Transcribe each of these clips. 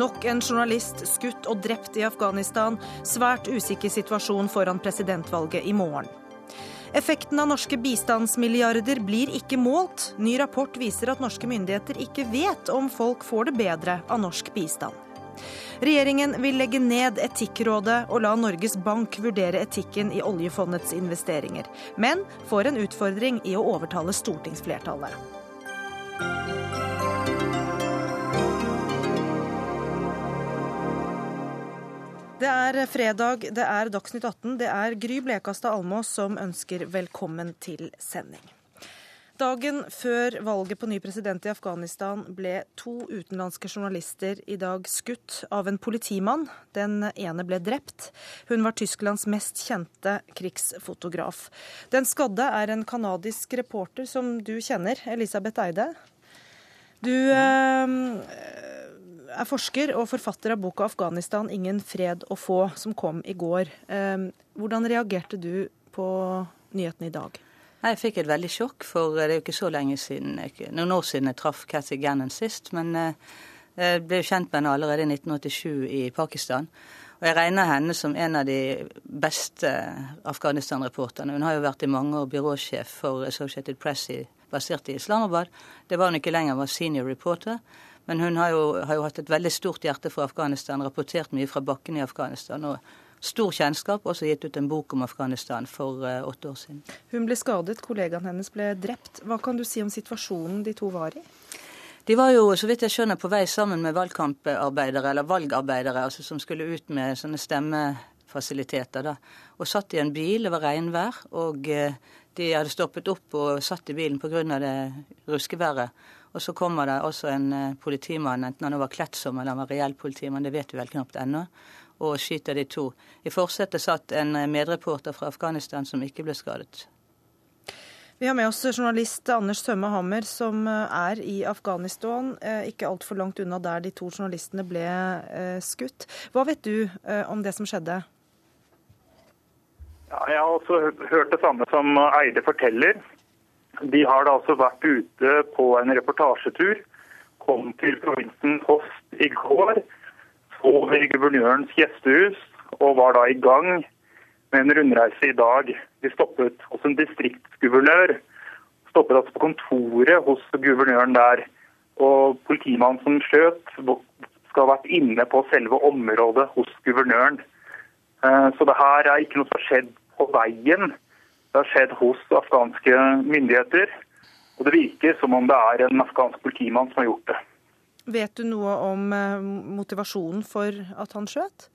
Nok en journalist skutt og drept i Afghanistan. Svært usikker situasjon foran presidentvalget i morgen. Effekten av norske bistandsmilliarder blir ikke målt. Ny rapport viser at norske myndigheter ikke vet om folk får det bedre av norsk bistand. Regjeringen vil legge ned Etikkrådet og la Norges Bank vurdere etikken i oljefondets investeringer, men får en utfordring i å overtale stortingsflertallet. Det er fredag, det er Dagsnytt 18. Det er Gry Blekastad Almås som ønsker velkommen til sending. Dagen før valget på ny president i Afghanistan ble to utenlandske journalister i dag skutt av en politimann. Den ene ble drept. Hun var Tysklands mest kjente krigsfotograf. Den skadde er en canadisk reporter som du kjenner, Elisabeth Eide. Du eh, er forsker og forfatter av boka 'Afghanistan ingen fred å få', som kom i går. Ehm, hvordan reagerte du på nyheten i dag? Jeg fikk et veldig sjokk, for det er jo ikke så lenge siden, noen år siden jeg traff Cathy Gannon sist. Men eh, jeg ble jo kjent med henne allerede i 1987 i Pakistan. Og jeg regner henne som en av de beste Afghanistan-reporterne. Hun har jo vært i mange år byråsjef for Associated Press basert i Islamabad. Det var hun ikke lenger, var senior reporter. Men hun har jo, har jo, hatt et veldig stort hjerte for Afghanistan, rapportert mye fra bakken i Afghanistan. og Stor kjennskap, også gitt ut en bok om Afghanistan for uh, åtte år siden. Hun ble skadet, kollegaen hennes ble drept. Hva kan du si om situasjonen de to var i? De var jo, så vidt jeg skjønner, på vei sammen med valgkamparbeidere, eller valgarbeidere, altså som skulle ut med sånne stemmefasiliteter, da. Og satt i en bil, det var regnvær, og uh, de hadde stoppet opp og satt i bilen pga. det ruskeværet. Og så kommer det også en eh, politimann, enten han var kledd som eller han var reell politimann, det vet vi vel knapt ennå, og skyter de to. I forsetet satt en eh, medreporter fra Afghanistan som ikke ble skadet. Vi har med oss journalist Anders Sømme Hammer, som eh, er i Afghanistan, ikke altfor langt unna der de to journalistene ble skutt. Hva vet du om det som skjedde? Ja, jeg har også hørt det samme som Eide forteller. De har da altså vært ute på en reportasjetur. Kom til provinsen Post i går. Over guvernørens gjestehus og var da i gang med en rundreise i dag. De stoppet hos en distriktsguvernør. Stoppet altså på kontoret hos guvernøren der. Og politimannen som skjøt, skal ha vært inne på selve området hos guvernøren. Eh, så det her er ikke noe som har skjedd på veien. Det har skjedd hos afghanske myndigheter. Og det virker som om det er en afghansk politimann som har gjort det. Vet du noe om eh, motivasjonen for at han skjøt?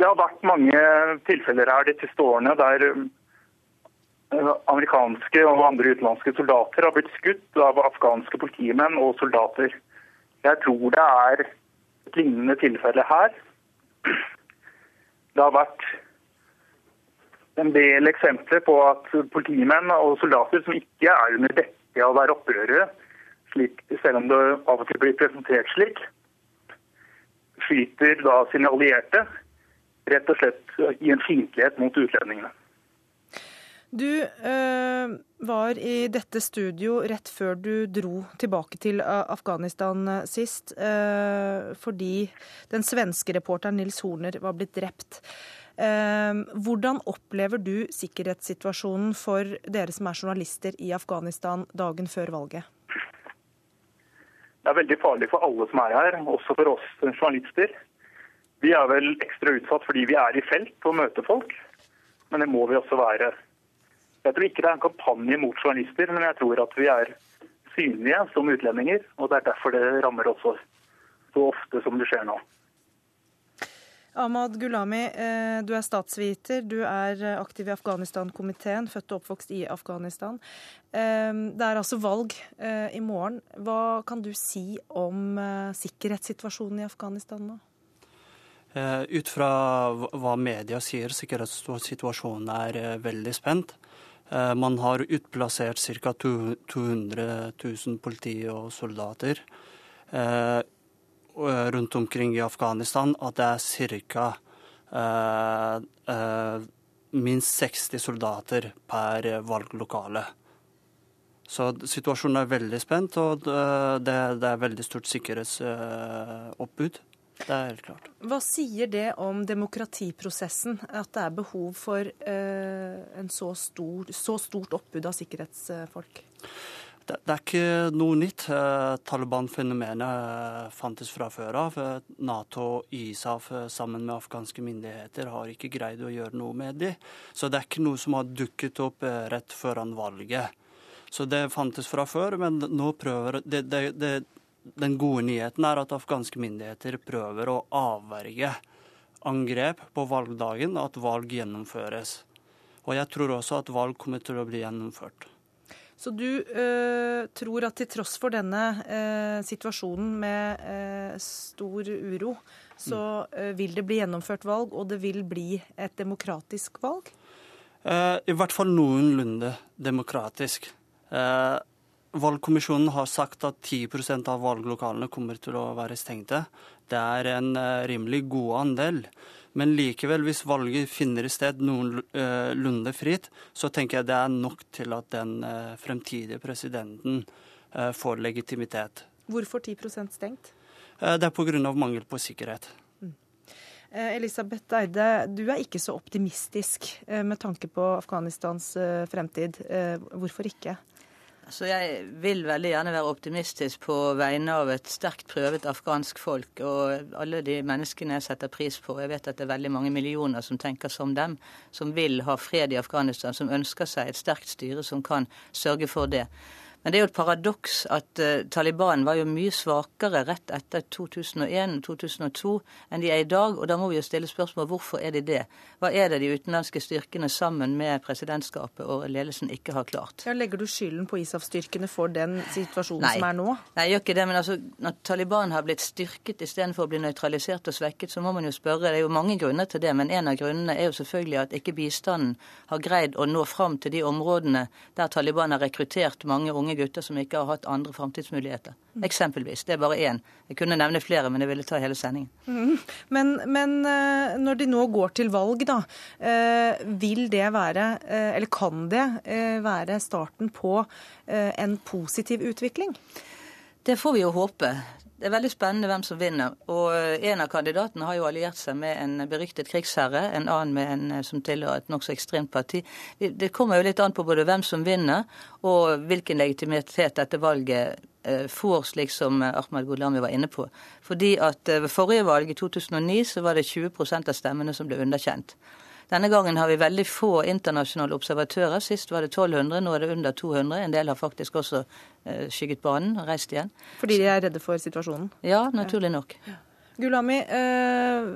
Det har vært mange tilfeller her de siste årene der eh, amerikanske og andre utenlandske soldater har blitt skutt av afghanske politimenn og soldater. Jeg tror det er et lignende tilfelle her. Det har vært en del eksempler på at politimenn og soldater som ikke er under dekke av å være opprørere, slik, selv om det av og til blir presentert slik, skyter da sine allierte rett og slett i en fiendtlighet mot utlendingene. Du øh, var i dette studio rett før du dro tilbake til Afghanistan sist, øh, fordi den svenske reporteren Nils Horner var blitt drept. Ehm, hvordan opplever du sikkerhetssituasjonen for dere som er journalister i Afghanistan dagen før valget? Det er veldig farlig for alle som er her, også for oss journalister. Vi er vel ekstra utsatt fordi vi er i felt og møter folk, men det må vi også være. Jeg tror ikke det er en kampanje mot journalister, men jeg tror at vi er synlige som utlendinger. Og det er derfor det rammer oss så ofte som det skjer nå. Ahmad Gulami, eh, du er statsviter. Du er eh, aktiv i Afghanistan-komiteen, født og oppvokst i Afghanistan. Eh, det er altså valg i morgen. Hva kan du si om sikkerhetssituasjonen i Afghanistan nå? Ut fra hva media sier, sikkerhetssituasjonen er veldig spent. Man har utplassert ca. 200 000 politi og soldater. Eh, rundt omkring i Afghanistan at det er ca. Uh, uh, minst 60 soldater per valglokale. Så situasjonen er veldig spent, og det, det er veldig stort sikkerhetsoppbud. Det er helt klart. Hva sier det om demokratiprosessen, at det er behov for uh, en så, stor, så stort oppbud av sikkerhetsfolk? Det, er ikke noe nytt. Eh, Taliban-fenomenet eh, fantes fra før av. Eh, Nato og ISAF sammen med afghanske myndigheter har ikke greid å gjøre noe med dem. Så det er ikke noe som har dukket opp rett foran valget. Så det fantes fra før, men nå prøver det, det den gode nyheten er at afghanske myndigheter prøver å avverge angrep på valgdagen, at valg gjennomføres. Og jeg tror også at valg kommer til å bli gjennomført. Så du øh, tror at til tross for denne øh, situasjonen med øh, stor uro, så vil det bli gjennomført valg, og det vil bli et demokratisk valg? I hvert fall noenlunde demokratisk. Valgkommisjonen har sagt at 10% av valglokalene kommer til å være stengte. Det er en eh, rimelig god andel. Men likevel, hvis valget finner sted noenlunde fritt, så tenker jeg det er nok til at den eh, fremtidige presidenten eh, får legitimitet. Hvorfor 10% stengt? Det er pga. mangel på sikkerhet. Mm. Elisabeth Eide, du er ikke så optimistisk med tanke på Afghanistans fremtid. Hvorfor ikke? Så jeg vil veldig gjerne være optimistisk på vegne av et sterkt prøvet afghansk folk og alle de menneskene jeg setter pris på. Jeg vet at det er veldig mange millioner som tenker som dem, som vil ha fred i Afghanistan, som ønsker seg et sterkt styre som kan sørge for det. Men det er jo et paradoks at uh, Taliban var jo mye svakere rett etter 2001 og 2002 enn de er i dag. Og da må vi jo stille spørsmål hvorfor er de det? Hva er det de utenlandske styrkene sammen med presidentskapet og ledelsen ikke har klart? Ja, legger du skylden på ISAF-styrkene for den situasjonen Nei. som er nå? Nei, jeg gjør ikke det. Men altså, når Taliban har blitt styrket istedenfor å bli nøytralisert og svekket, så må man jo spørre. Det er jo mange grunner til det, men en av grunnene er jo selvfølgelig at ikke bistanden har greid å nå fram til de områdene der Taliban har rekruttert mange unge unge gutter som ikke har hatt andre framtidsmuligheter. Eksempelvis. Det er bare én. Jeg kunne nevne flere, men jeg ville ta hele sendingen. Mm. Men, men, eh, når de nå går til valg, da. Eh, vil det være, eh, eller kan det være starten på en positiv utvikling? Det får vi jo håpe. Det er veldig spennende hvem som vinner. Og En av kandidatene har jo alliert seg med en beryktet krigsherre, en annen med en som tilhører et nokså ekstremt parti. Det kommer jo litt an på både hvem som vinner, og hvilken legitimitet dette valget eh, får, slik som Ahmad Gulami var inne på. Fordi at eh, Ved forrige valg, i 2009, så var det 20% av stemmene som ble underkjent. Denne gangen har vi veldig få internasjonale observatører. Sist var det 1200, nå er det under 200. En del har faktisk også eh, skygget banen og reist igjen. Fordi de er redde for situasjonen? Ja, naturlig nok. Gulami, eh,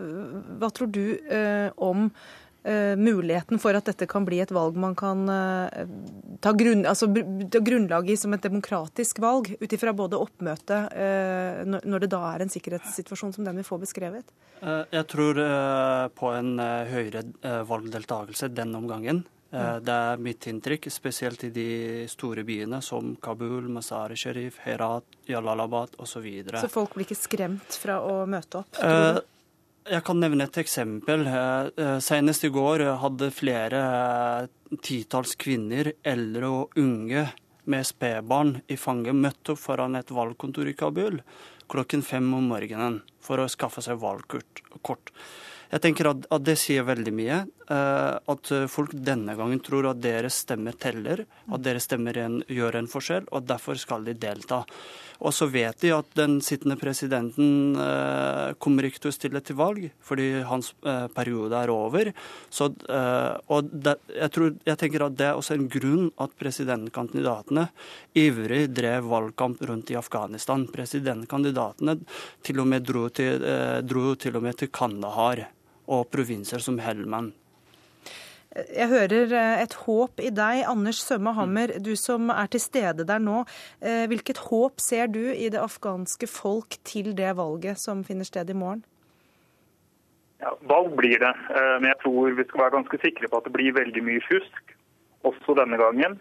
hva tror du eh, om muligheten for at dette kan bli et valg man kan uh, ta, grunn, altså, grunnlag i som et demokratisk valg, ut ifra både oppmøtet uh, når det da er en sikkerhetssituasjon som den vi får beskrevet? Jeg tror på en høyere valgdeltakelse den omgangen. Det er mitt inntrykk, spesielt i de store byene som Kabul, Mazar-e Sharif, Herat, Jalalabad osv. Så, videre. så folk blir ikke skremt fra å møte opp? Jeg kan nevne et eksempel. Eh, eh, senest i går hadde flere eh, titalls kvinner, eldre og unge med spedbarn i fanget møtt opp foran et valgkontor i Kabul klokken fem om morgenen for å skaffe seg valgkort. Jeg tenker at, at, det sier veldig mye. At folk denne gangen tror at deres stemme teller, at deres stemmer gjør en forskjell, og derfor skal de delta. Og så vet de at den sittende presidenten uh, kommer ikke til å stille til valg, fordi hans uh, periode er over. Så, og det, jeg, tror, jeg tenker at det er også en grunn at presidentkandidatene ivrig drev valgkamp rundt i Afghanistan. Presidentkandidatene til og med dro til, dro til, og med til Kandahar og provinser som Helman. Jeg hører eh, et håp i deg, Anders Sømme Hammer, du som er til stede der nå. Eh, hvilket håp ser du i det afghanske folk til det valget som finner sted i morgen? Ja, valg blir det, eh, men jeg tror vi skal være ganske sikre på at det blir veldig mye fusk, også denne gangen.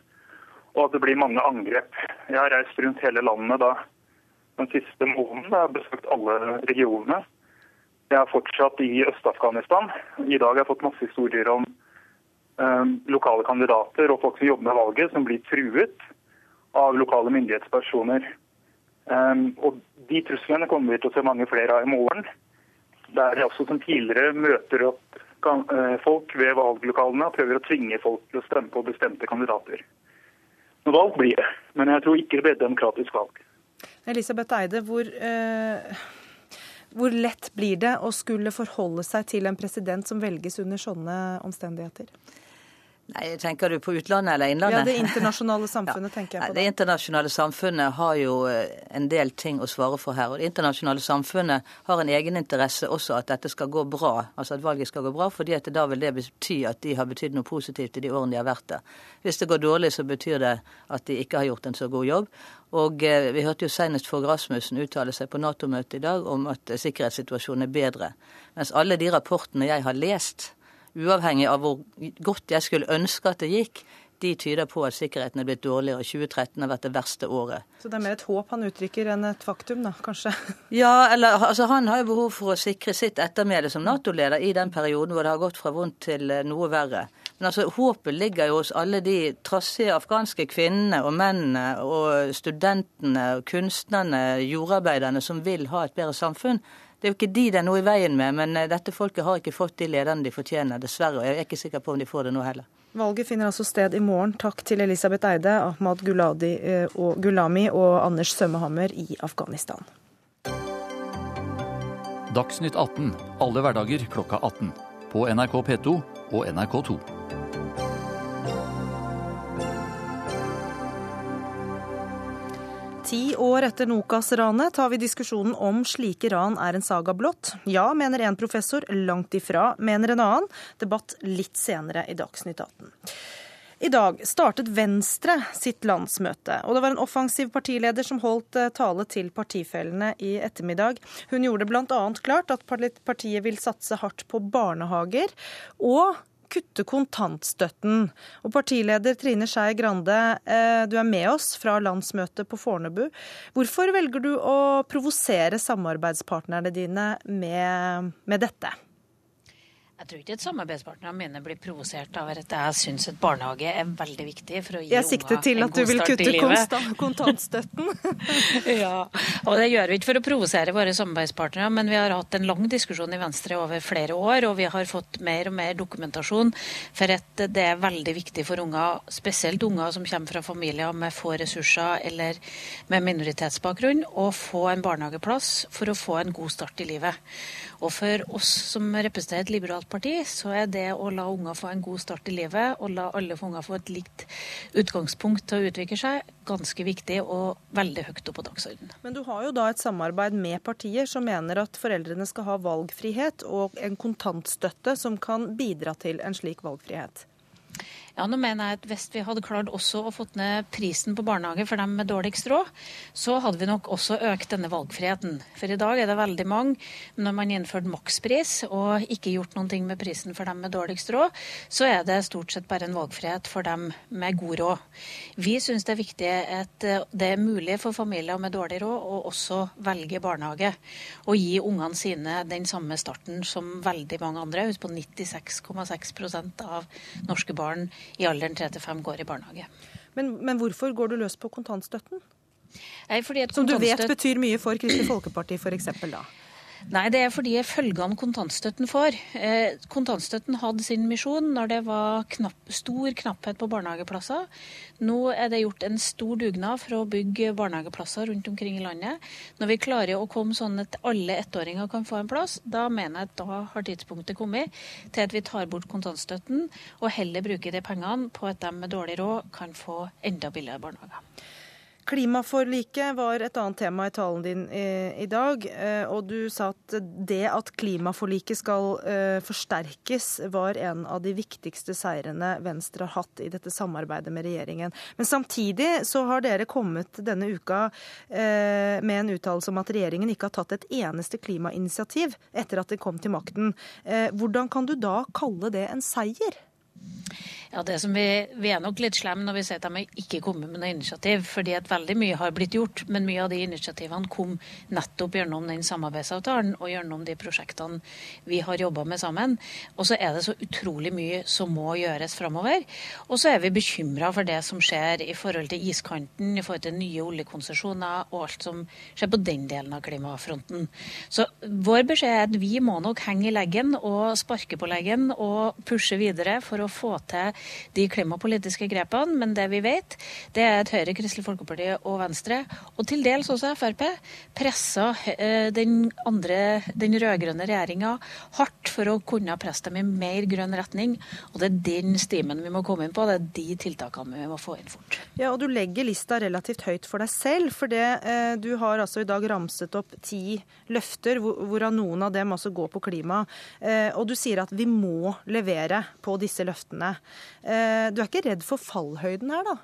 Og at det blir mange angrep. Jeg har reist rundt hele landet da den siste måneden. Jeg har besøkt alle regionene. Jeg er fortsatt i Øst-Afghanistan. I dag har jeg fått masse historier om lokale kandidater og folk som jobber med valget, som blir truet. av lokale myndighetspersoner. Um, og De truslene kommer vi til å se mange flere av i morgen. Der jeg også som tidligere møter opp uh, folk ved valglokalene og prøver å tvinge folk til å stemme på bestemte kandidater. Noe valg blir det, men jeg tror ikke det blir et demokratisk valg. Elisabeth Eide, hvor, uh, hvor lett blir det å skulle forholde seg til en president som velges under sånne omstendigheter? Nei, Tenker du på utlandet eller innlandet? Ja, Det internasjonale samfunnet ja. tenker jeg på. Det internasjonale samfunnet har jo eh, en del ting å svare for her. Og det internasjonale samfunnet har en egeninteresse også at dette skal gå bra, altså at valget skal gå bra, fordi at da vil det bety at de har betydd noe positivt i de årene de har vært der. Hvis det går dårlig, så betyr det at de ikke har gjort en så god jobb. Og eh, vi hørte jo senest Fogh Rasmussen uttale seg på Nato-møtet i dag om at sikkerhetssituasjonen er bedre. Mens alle de rapportene jeg har lest, uavhengig av hvor godt jeg skulle ønske at det gikk, de tyder på at sikkerheten er blitt dårligere. 2013 har vært det verste året. Så det er mer et håp han uttrykker enn et faktum, da, kanskje? Ja, eller altså han har jo behov for å sikre sitt ettermæle som Nato-leder i den perioden hvor det har gått fra vondt til eh, noe verre. Men altså, håpet ligger jo hos alle de trassige afghanske kvinnene og mennene og studentene og kunstnerne, jordarbeiderne, som vil ha et bedre samfunn. Det er jo ikke de det er noe i veien med, men eh, dette folket har ikke fått de lederne de fortjener, dessverre. Og jeg er ikke sikker på om de får det nå heller. Valget finner altså sted i morgen. Takk til Elisabeth Eide, Ahmad Guladi eh, og Gulami og Anders Sømmehammer i Afghanistan. Dagsnytt 18 alle hverdager klokka 18. På NRK P2 og NRK2. Ti år etter Nokas-ranet tar vi diskusjonen om slike ran er en saga blått. Ja, mener en professor. Langt ifra, mener en annen. Debatt litt senere i Dagsnytt 18. I dag startet Venstre sitt landsmøte, og det var en offensiv partileder som holdt eh, tale til partifellene i ettermiddag. Hun gjorde bl.a. klart at partiet vil satse hardt på barnehager, og kutte kontantstøtten. Og partileder Trine Skei Grande, eh, du er med oss fra landsmøtet på Fornebu. Hvorfor velger du å provosere samarbeidspartnerne dine med, med dette? Jeg tror ikke at samarbeidspartnerne mine blir provosert av at jeg syns at barnehage er veldig viktig for å gi unger en god start i livet. jeg sikter til at du vil kutte kontantstøtten. ja, og det gjør vi ikke for å provosere våre samarbeidspartnere, men vi har hatt en lang diskusjon i Venstre over flere år, og vi har fått mer og mer dokumentasjon for at det er veldig viktig for unger, spesielt unger som kommer fra familier med få ressurser eller med minoritetsbakgrunn, å få en barnehageplass for å få en god start i livet. Og for oss som representerer et liberalt parti, så er det å la unger få en god start i livet, og la alle unger få et likt utgangspunkt til å utvikle seg, ganske viktig og veldig høyt opp på dagsordenen. Men du har jo da et samarbeid med partier som mener at foreldrene skal ha valgfrihet og en kontantstøtte som kan bidra til en slik valgfrihet? Ja, nå mener jeg at Hvis vi hadde klart også å fått ned prisen på barnehage for dem med dårligst råd, så hadde vi nok også økt denne valgfriheten. For i dag er det veldig mange, når man innførte makspris og ikke gjort noen ting med prisen for dem med dårligst råd, så er det stort sett bare en valgfrihet for dem med god råd. Vi syns det er viktig at eh, det er mulig for familier med dårlig råd å også velge barnehage. Og gi ungene sine den samme starten som veldig mange andre. Husk på 96,6% av norske barn i alderen 3-5 går i barnehage. Men, men, hvorfor går du løs på kontantstøtten? Nei, Som du vet betyr mye for Kristelig Folkeparti f.eks. da? Nei, det er fordi følgene kontantstøtten får. Eh, kontantstøtten hadde sin misjon når det var knapp, stor knapphet på barnehageplasser. Nå er det gjort en stor dugnad for å bygge barnehageplasser rundt omkring i landet. Når vi klarer å komme sånn at alle ettåringer kan få en plass, da mener jeg at da har tidspunktet kommet til at vi tar bort kontantstøtten og heller bruker de pengene på at de med dårlig råd kan få enda billigere barnehager. Klimaforliket var et annet tema i talen din i, i, dag. Eh, og du sa at det at klimaforliket skal uh, forsterkes, var en av de viktigste seirene Venstre har hatt i dette samarbeidet med regjeringen. Men samtidig så har dere kommet denne uka med en uttalelse om at regjeringen ikke har tatt et eneste klimainitiativ etter at de kom til makten. Hvordan kan du da kalle det en seier? Ja, det som vi, vi er nok litt slemme når vi sier at de ikke kommet med noe initiativ. fordi at veldig mye har blitt gjort, men mye av de initiativene kom nettopp gjennom den samarbeidsavtalen og gjennom de prosjektene vi har jobba med sammen. Og så er det så utrolig mye som må gjøres framover. Og så er vi bekymra for det som skjer i forhold til iskanten, i forhold til nye oljekonsesjoner og alt som skjer på den delen av klimafronten. Så vår beskjed er at vi må nok henge i leggen og sparke på leggen og pushe videre for å få til de klimapolitiske grepene. Men det vi vet, det er at Høyre, Kristelig Folkeparti og Venstre, og til dels også Frp, pressa eh, den andre, den rød-grønne regjeringa hardt for å kunne presse dem i mer grønn retning. Og det er den stimen vi må komme inn på, det er de tiltakene vi må få inn fort. Ja, og du legger lista relativt høyt for deg selv, for det, eh, du har altså i dag ramset opp ti løfter, hvorav noen av dem altså går på klima. Eh, og du sier at vi må levere på disse løftene. Eh, du er ikke redd for fallhøyden her, da?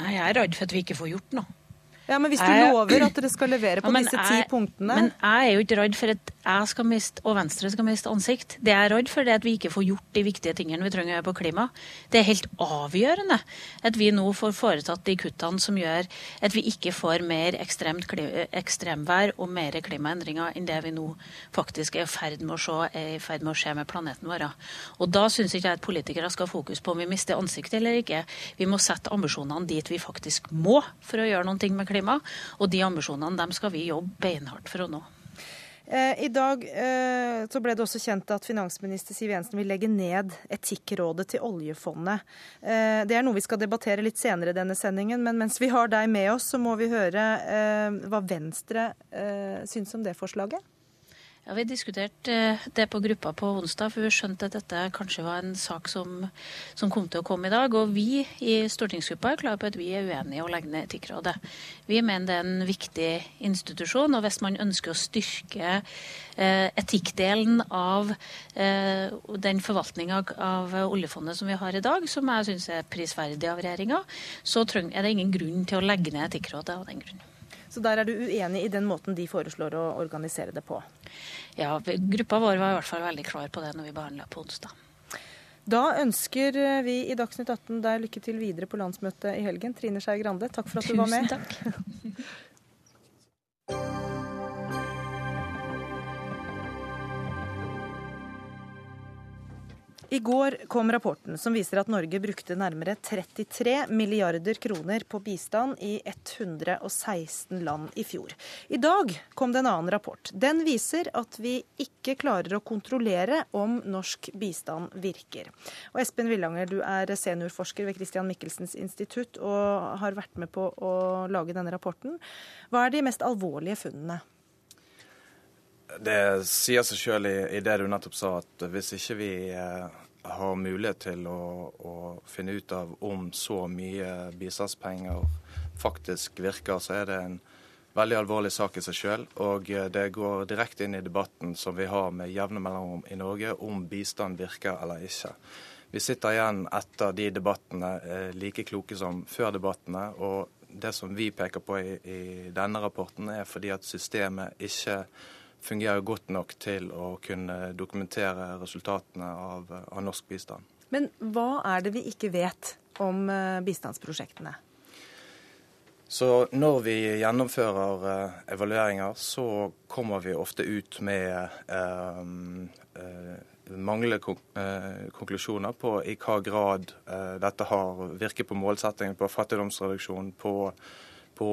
Nei, jeg er redd for at vi ikke får gjort noe. Ja, Men hvis du jeg, lover at dere skal levere på ja, disse ti punktene Men jeg er jo ikke redd for at jeg skal miste, og Venstre skal miste ansikt. Det jeg er redd for, det er at vi ikke får gjort de viktige tingene vi trenger å gjøre på klima. Det er helt avgjørende at vi nå får foretatt de kuttene som gjør at vi ikke får mer ekstremvær og mer klimaendringer enn det vi nå faktisk er i ferd med å se, er i ferd med å skje med planeten vår. Og da syns ikke jeg at politikere skal ha fokus på om vi mister ansiktet eller ikke. Vi må sette ambisjonene dit vi faktisk må for å gjøre noe med klima. Og de ambisjonene dem skal vi jobbe beinhardt for å nå. Eh, I dag eh, så ble det også kjent at finansminister Siv Jensen vil legge ned Etikkrådet til oljefondet. Eh, det er noe vi skal debattere litt senere i denne sendingen, men mens vi har deg med oss, så må vi høre hva Venstre syns om det forslaget. Ja, Vi diskuterte eh, det på gruppa på onsdag, for vi skjønte at dette kanskje var en sak som, som, kom til å komme i dag. Og vi i stortingsgruppa er klare på at vi er uenige i å legge ned Etikkrådet. Vi mener det er en viktig institusjon, og hvis man ønsker å styrke eh, etikkdelen av eh, den forvaltninga av oljefondet som vi har i dag, som jeg syns er prisverdig av regjeringa, så er det ingen grunn til å legge ned Etikkrådet av den grunn. Så der er du uenig i den måten de foreslår å organisere det på? Ja, gruppa vår var i hvert fall veldig klar på det når vi behandla på onsdag. Da ønsker vi i Dagsnytt 18 deg lykke til videre på landsmøtet i helgen. Trine Skei Grande, takk for at du Tusen var med. Tusen takk. I går kom rapporten som viser at Norge brukte nærmere 33 milliarder kroner på bistand i 116 land i fjor. I dag kom det en annen rapport. Den viser at vi ikke klarer å kontrollere om norsk bistand virker. Og Espen Villanger, du er seniorforsker ved Christian Michelsens institutt og har vært med på å lage denne rapporten. Hva er de mest alvorlige funnene? Det sier seg sjøl i, i, det du nettopp sa, at hvis ikke vi eh, har mulighet til å, å, finne ut av om så mye bistandspenger faktisk virker, så er det en veldig alvorlig sak i seg sjøl. Og eh, det går direkte inn i debatten som vi har med jevne mellomrom i Norge om bistand virker eller ikke. Vi sitter igjen etter de debattene eh, like kloke som før debattene. og det som vi peker på i, i denne rapporten, er fordi at systemet ikke fungerer godt nok til å kunne dokumentere resultatene av, av norsk bistand. Men hva er det vi ikke vet om eh, bistandsprosjektene? Så Når vi gjennomfører uh, evalueringer, så kommer vi ofte ut med eh, uh, manglende konklusjoner på i hva grad dette har virket på målsettingen på fattigdomsreduksjon, på, på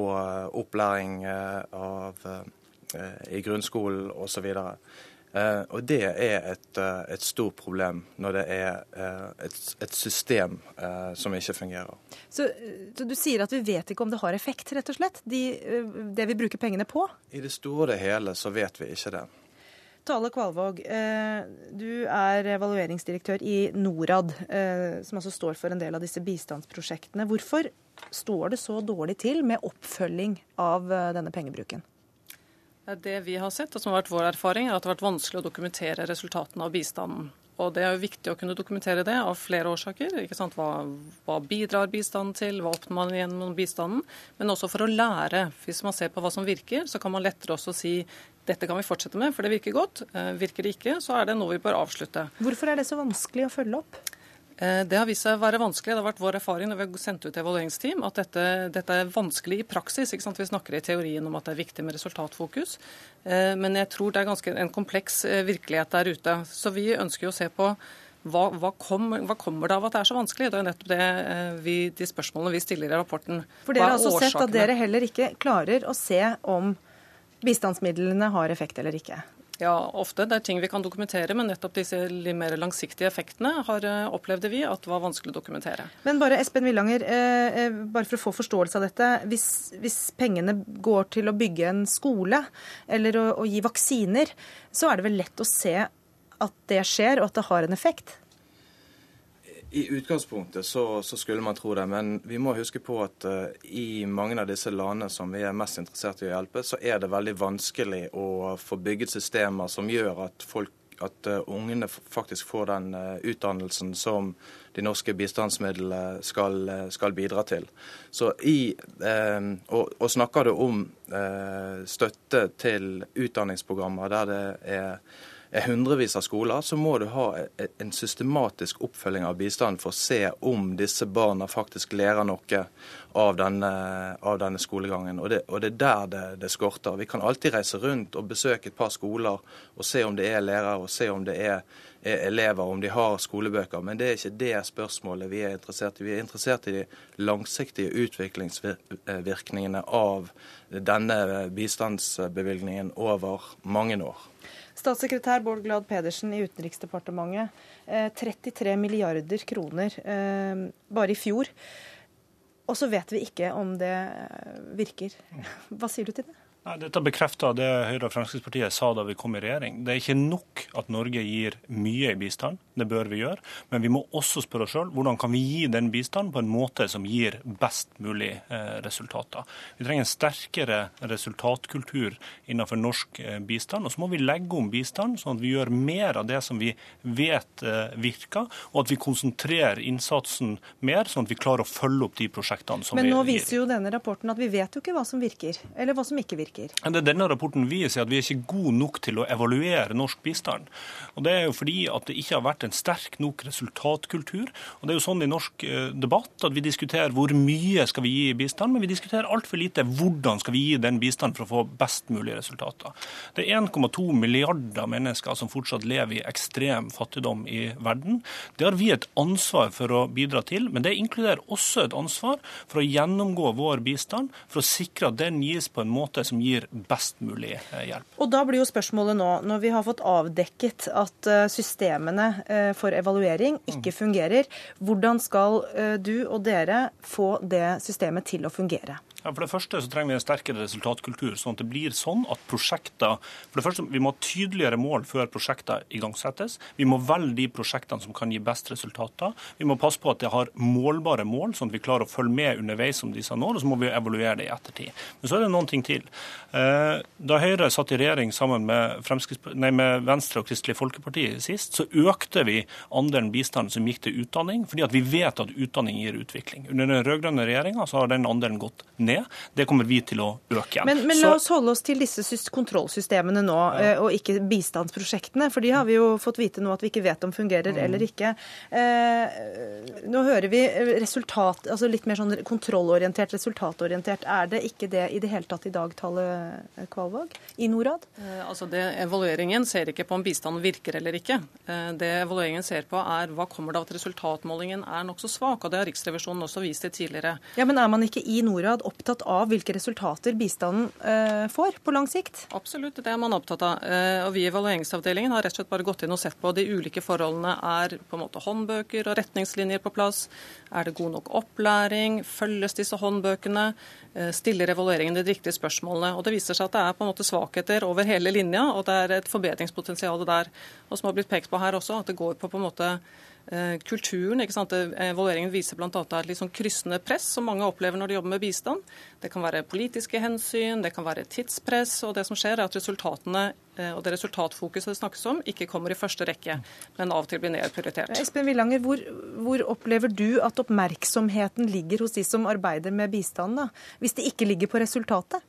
opplæring av Eh, i grunnskolen osv. Uh, og det er et, uh, et, stort problem når det er et, et, system som ikke fungerer. Så, så, du sier at vi vet ikke om det har effekt, rett og slett? De, det vi bruker pengene på? I det store og hele så vet vi ikke det. Tale Kvalvåg, du er evalueringsdirektør i Norad, som altså står for en del av disse bistandsprosjektene. Hvorfor står det så dårlig til med oppfølging av denne pengebruken? Det vi har sett, og som har vært vår erfaring, er at det har vært vanskelig å dokumentere resultatene av bistanden. Og Det er jo viktig å kunne dokumentere det av flere årsaker. ikke? Hva, hva bidrar bistanden til, hva oppnår man gjennom bistanden? Men også for å lære. Hvis man ser på hva som virker, så kan man lettere også si dette kan vi fortsette med, for det virker godt. Eh, virker det ikke, så er det noe vi bør avslutte. Hvorfor er det så vanskelig å følge opp? Eh, det har vist seg å være vanskelig. Det har vært vår erfaring når vi har sendt ut evalueringsteam, at dette, dette er vanskelig i praksis. Vi snakker i teorien om at det er viktig med resultatfokus, eh, men jeg tror det er ganske en kompleks eh, virkelighet der ute. Så vi ønsker å se på hva, hva, kom, hva, kommer det av at det er så vanskelig? Det er nettopp det vi, de spørsmålene vi stiller i rapporten. For Dere har altså sett at dere heller ikke klarer å se om bistandsmidlene har effekt eller ikke? Ja, ofte. Det er ting vi kan dokumentere, men nettopp disse litt mer langsiktige effektene har eh, opplevde vi at var vanskelig å dokumentere. Men bare Espen Villanger, eh, eh, bare for å få forståelse av dette. Hvis, hvis pengene går til å bygge en skole eller å, å gi vaksiner, så er det vel lett å se at det skjer, og at det har en effekt? I utgangspunktet så, så, skulle man tro det, men vi må huske på at uh, i mange av disse landene som vi er mest interessert i å hjelpe, så er det veldig vanskelig å få bygget systemer som gjør at, folk, at uh, ungene faktisk får den uh, utdannelsen som de norske bistandsmidlene skal, skal bidra til. Så i, og, og, snakker du om støtte til utdanningsprogrammer der det er hundrevis av skoler, så må du ha en systematisk oppfølging av bistanden for å se om disse barna faktisk lærer noe av denne, av denne skolegangen. Og det, og det, er der det, det, skorter. Vi kan alltid reise rundt og besøke et par skoler og se om det er lærere, og se om det er, er elever, om de har skolebøker. Men det er ikke det spørsmålet vi er interessert i. Vi er interessert i de langsiktige utviklingsvirkningene av denne bistandsbevilgningen over mange år. Statssekretær Bård Glad Pedersen i Utenriksdepartementet. 33 eh, milliarder kroner eh, bare i fjor. Og så vet vi ikke om det eh, virker. Hva sier du til det? Nei, Dette bekrefter det Høyre og Fremskrittspartiet sa da vi kom i regjering. Det er ikke nok at Norge gir mye i bistand, det bør vi gjøre. Men vi må også spørre oss sjøl hvordan kan vi gi den bistanden på en måte som gir best mulig eh, resultater. Vi trenger en sterkere resultatkultur innenfor norsk eh, bistand. Og så må vi legge om bistand, sånn at vi gjør mer av det som vi vet eh, virker, og at vi konsentrerer innsatsen mer, sånn at vi klarer å følge opp de prosjektene som vi gir. Men nå viser jo denne rapporten at vi vet jo ikke hva som virker, eller hva som ikke virker virker. Det denne rapporten viser, at vi er ikke gode nok til å evaluere norsk bistand. Og Det er jo fordi at det ikke har vært en sterk nok resultatkultur. Og Det er jo sånn i norsk eh, debatt at vi diskuterer hvor mye skal vi gi i bistand, men vi diskuterer altfor lite hvordan skal vi gi den bistanden for å få best mulig resultater. Det er 1,2 milliarder mennesker som fortsatt lever i ekstrem fattigdom i verden. Det har vi et ansvar for å bidra til, men det inkluderer også et ansvar for å gjennomgå vår bistand, for å sikre at den gis på en måte som gir best mulig eh, hjelp. Og Da blir jo spørsmålet nå, når vi har fått avdekket at eh, systemene eh, for evaluering ikke fungerer, hvordan skal du og dere få det systemet til å fungere? Ja, for det første så trenger vi en sterkere resultatkultur, sånn at det blir sånn at prosjekter For det første, Vi må ha tydeligere mål før prosjekter igangsettes. Vi må velge de prosjektene som kan gi best resultater. Vi må passe på at det har målbare mål, sånn at vi klarer å følge med underveis om disse når, og så må vi evaluere det i ettertid. Men så er det noen ting til. Eh, da Høyre satt i regjering sammen med, nei, med Venstre og Kristelig Folkeparti sist, så økte vi andelen bistand som gikk til utdanning, fordi at vi vet at utdanning gir utvikling. Under den rød-grønne regjeringa har den andelen gått ned ned. Det kommer vi til å øke igjen. Men, men la oss holde oss til disse kontrollsystemene nå, ja. Eh, og ikke bistandsprosjektene. For de har vi jo fått vite nå at vi ikke vet om fungerer mm. eller ikke. Eh, nå hører vi resultat, altså litt mer sånn kontrollorientert, resultatorientert. Er det ikke det i det hele tatt i dag, Tale Kvalvåg, i Norad? Eh, altså det, evalueringen ser ikke på om bistand virker eller ikke. Eh, det evalueringen ser på er hva kommer det av at resultatmålingen er nokså svak. og Det har Riksrevisjonen også vist til tidligere. Ja, Men er man ikke i Norad opp opptatt av hvilke resultater bistanden eh, får på lang sikt? Absolutt, det er man opptatt av. Eh, og Vi i evalueringsavdelingen har rett og slett bare gått inn og sett på de ulike forholdene. Er på en måte håndbøker og retningslinjer på plass? Er det god nok opplæring? Følges disse håndbøkene? Eh, stiller evalueringen de riktige spørsmålene? Og Det viser seg at det er på en måte svakheter over hele linja, og det er et forbedringspotensial der. Og som har blitt pekt på her også, at det går på på en måte kulturen. ikke sant? Evalueringen viser bl.a. et litt sånn kryssende press som mange opplever når de jobber med bistand. Det kan være politiske hensyn, det kan være tidspress. og Det som skjer er at resultatene eh, og det resultatfokuset det snakkes om, ikke kommer i første rekke, men av og til blir nedprioritert. Espen Villanger, hvor, hvor, opplever du at oppmerksomheten ligger hos de som arbeider med bistand, da, hvis det ikke ligger på resultatet?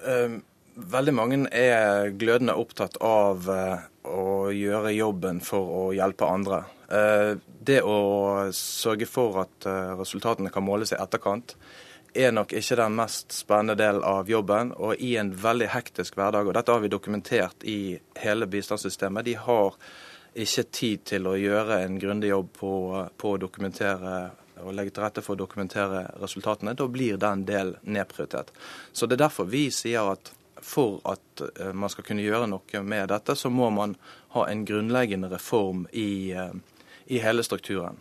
Um Veldig mange er glødende opptatt av eh, å gjøre jobben for å hjelpe andre. Eh, det å sørge for at eh, resultatene kan måles i etterkant, er nok ikke den mest spennende delen av jobben. Og i en veldig hektisk hverdag, og dette har vi dokumentert i hele bistandssystemet, de har ikke tid til å gjøre en grundig jobb på, på å dokumentere og legge til rette for å dokumentere resultatene. Da blir den delen nedprioritert. Så det er derfor vi sier at for at eh, man skal kunne gjøre noe med dette, så må man ha en grunnleggende reform i, eh, i hele strukturen.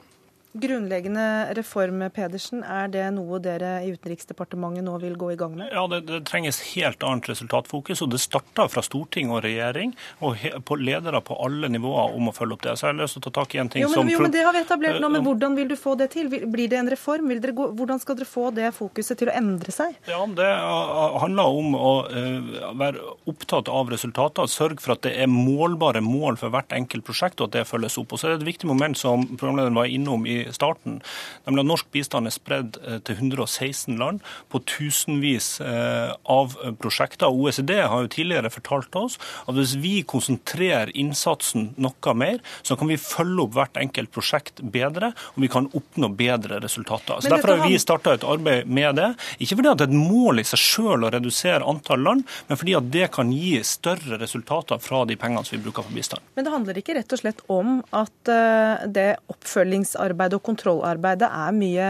Grunnleggende reform, Pedersen, er det noe dere i Utenriksdepartementet nå vil gå i gang med? Ja, det, det trenges helt annet resultatfokus. og Det starter fra storting og regjering og he, på ledere på alle nivåer om å følge opp det. Så jeg har lyst til å ta tak i en ting jo, men, som... Jo, men Det har vi etablert nå, men hvordan vil du få det til? Blir det en reform? Gå, hvordan skal dere få det fokuset til å endre seg? Ja, Det handler om å uh, være opptatt av resultater. Sørge for at det er målbare mål for hvert enkelt prosjekt, og at det følges opp. Og så er det et viktig moment som programlederen var innom i starten, nemlig at norsk bistand er spredd eh, til 116 land på tusenvis eh, av prosjekter. OECD har jo tidligere fortalt oss at hvis vi konsentrerer innsatsen noe mer, så kan vi følge opp hvert enkelt prosjekt bedre, og vi kan oppnå bedre resultater. Så Derfor har vi starta et arbeid med det. Ikke fordi det er et mål i seg sjøl å redusere antall land, men fordi at det kan gi større resultater fra de pengene som vi bruker på bistand. Men det handler ikke rett og slett om at eh, det oppfølgingsarbeidet og kontrollarbeidet er mye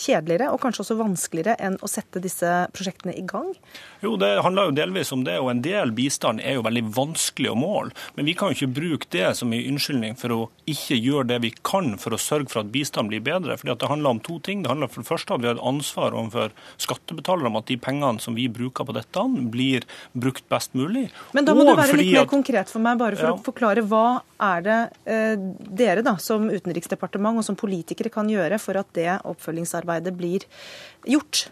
kjedeligere og kanskje også vanskeligere enn å sette disse prosjektene i gang? Jo, det handler jo delvis om det, og en del bistand er jo veldig vanskelig å måle. Men vi kan jo ikke bruke det som en unnskyldning for å ikke gjøre det vi kan for å sørge for at bistand blir bedre. Fordi Det handler om to ting. Det handler for det første at vi har et ansvar overfor skattebetalere om at de pengene som vi bruker på dette, blir brukt best mulig. Men da må og du være litt mer at... konkret for meg, bare for ja. å forklare. Hva er det eh, dere da, som utenriksdepartement og som politikere kan gjøre for at det oppfølgingsarbeidet blir gjort?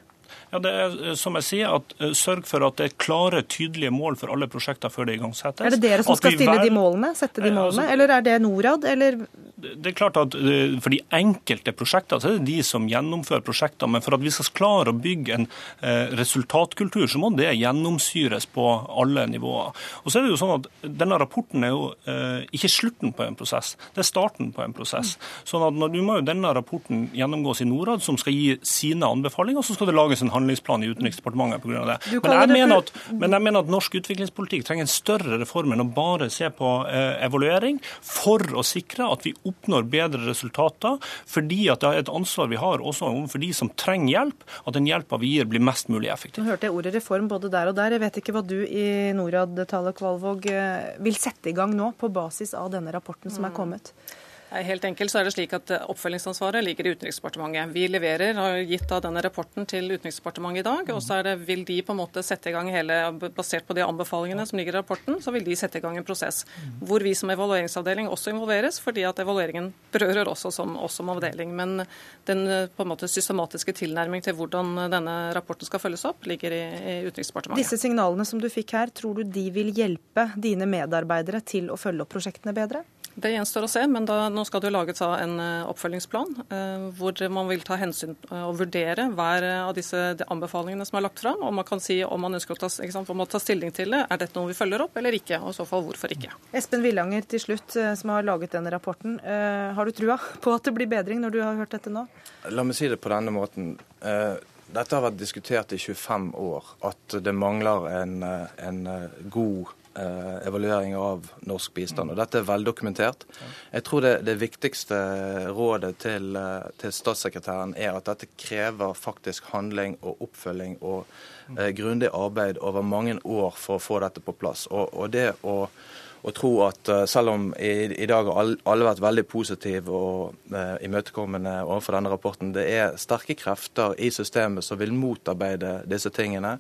Ja, det er eh, som jeg sier, at uh, Sørg for at det er klare, tydelige mål for alle prosjekter før det igangsettes. Er det dere som skal stille de målene? Sette de målene? Altså, eller er det Norad? Eller det er klart at eh, For de enkelte prosjekter så er det de som gjennomfører prosjekter. Men for at vi skal klare å bygge en eh, resultatkultur, så må det gjennomsyres på alle nivåer. Og så er det jo sånn at Denne rapporten er jo eh, ikke slutten på en prosess, det er starten på en prosess. Sånn at du må jo denne rapporten gjennomgås i Norad, som skal gi sine anbefalinger, og så skal det lages en handlingsplan i Utenriksdepartementet pga. det. Men jeg, mener at, men jeg mener at norsk utviklingspolitikk trenger en større reform enn å bare se på evaluering, for å sikre at vi oppnår bedre resultater, fordi at det er et ansvar vi har også overfor de som trenger hjelp, at den hjelpa vi gir blir mest mulig effektiv. Nå hørte jeg ordet reform både der og der. Jeg vet ikke hva du i Norad, Tale Kvalvåg, eh, vil sette i gang nå på basis av denne rapporten som er mm. Kommet? Helt enkelt så er det slik at eh, Oppfølgingsansvaret ligger i Utenriksdepartementet. Vi leverer, har gitt av denne rapporten til Utenriksdepartementet i dag. og så vil de på en måte sette i gang hele, Basert på de anbefalingene som ligger i rapporten, så vil de sette i gang en prosess hvor vi som evalueringsavdeling også involveres, fordi at evalueringen berører også som, også som avdeling. Men den eh, på en måte systematiske tilnærming til hvordan denne rapporten skal følges opp, ligger i, i Utenriksdepartementet. Disse signalene som du fikk her, tror du de vil hjelpe dine medarbeidere til å følge opp prosjektene bedre? Det gjenstår å se, men da, nå skal det jo lages en eh, oppfølgingsplan eh, hvor man vil ta hensyn eh, og vurdere hver av disse anbefalingene som er lagt fram. Og man kan si om man ønsker å ta, sant, om man ta stilling til det. Er dette noe vi følger opp eller ikke? Og i så fall hvorfor ikke. Espen Villanger til slutt, som har laget denne rapporten. Har du trua på at det blir bedring når du har hørt dette nå? La meg si det på denne måten. Dette har vært diskutert i 25 år, at det mangler en, en god Eh, evaluering av norsk bistand. og Dette er veldokumentert. Jeg tror det, det viktigste rådet til, eh, til, statssekretæren er at dette krever faktisk handling og oppfølging og eh, grundig arbeid over mange år for å få dette på plass. Og, og det å å tro at uh, selv om i, i dag har alle vært veldig positive og eh, imøtekommende overfor denne rapporten, det er sterke krefter i systemet som vil motarbeide disse tingene.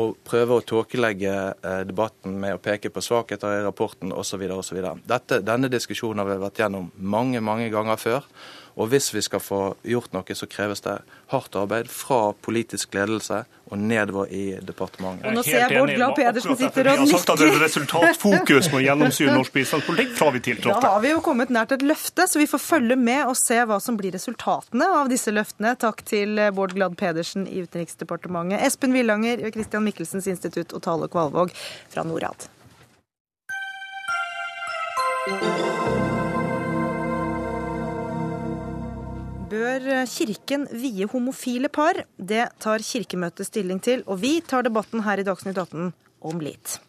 Og prøve å tåkelegge eh, debatten med å peke på svakheter i rapporten osv. osv. Denne diskusjonen har vi vært gjennom mange, mange ganger før. Og hvis vi skal få gjort noe, så kreves det hardt arbeid fra politisk ledelse og nedover i departementet. Og nå ser jeg Bård Glad Pedersen sitter og nikker. Vi har sagt at det er resultatfokus må gjennomsyre norsk bistandspolitikk fra vi tiltrådte. Da har vi jo kommet nært et løfte, så vi får følge med og se hva som blir resultatene av disse løftene. Takk til Bård Glad Pedersen i Utenriksdepartementet, Espen Villanger ved Christian Michelsens institutt og Tale Kvalvåg fra Norad. Bør Kirken vie homofile par? Det tar Kirkemøtet stilling til, og vi tar debatten her i Dagsnytt 18 om litt.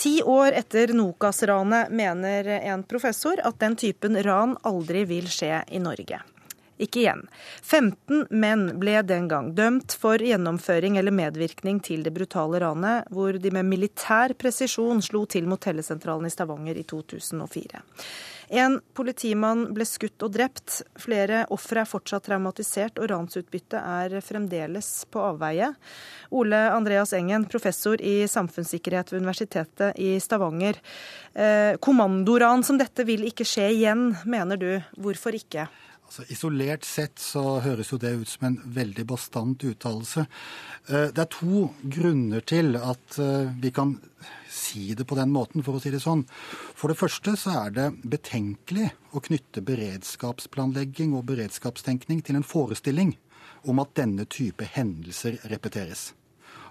Ti år etter Nokas-ranet mener en professor at den typen ran aldri vil skje i Norge. Ikke igjen. 15 menn ble den gang dømt for gjennomføring eller medvirkning til det brutale ranet, hvor de med militær presisjon slo til mot tellesentralen i Stavanger i 2004. En politimann ble skutt og drept. Flere ofre er fortsatt traumatisert, og ransutbyttet er fremdeles på avveie. Ole Andreas Engen, professor i samfunnssikkerhet ved Universitetet i Stavanger. Eh, kommandoran som dette vil ikke skje igjen, mener du. Hvorfor ikke? Altså, isolert sett så høres jo det ut som en veldig bastant uttalelse. Eh, det er to grunner til at eh, vi kan si det på den måten, for å si det sånn. For det første så er det betenkelig å knytte beredskapsplanlegging og beredskapstenkning til en forestilling om at denne type hendelser repeteres.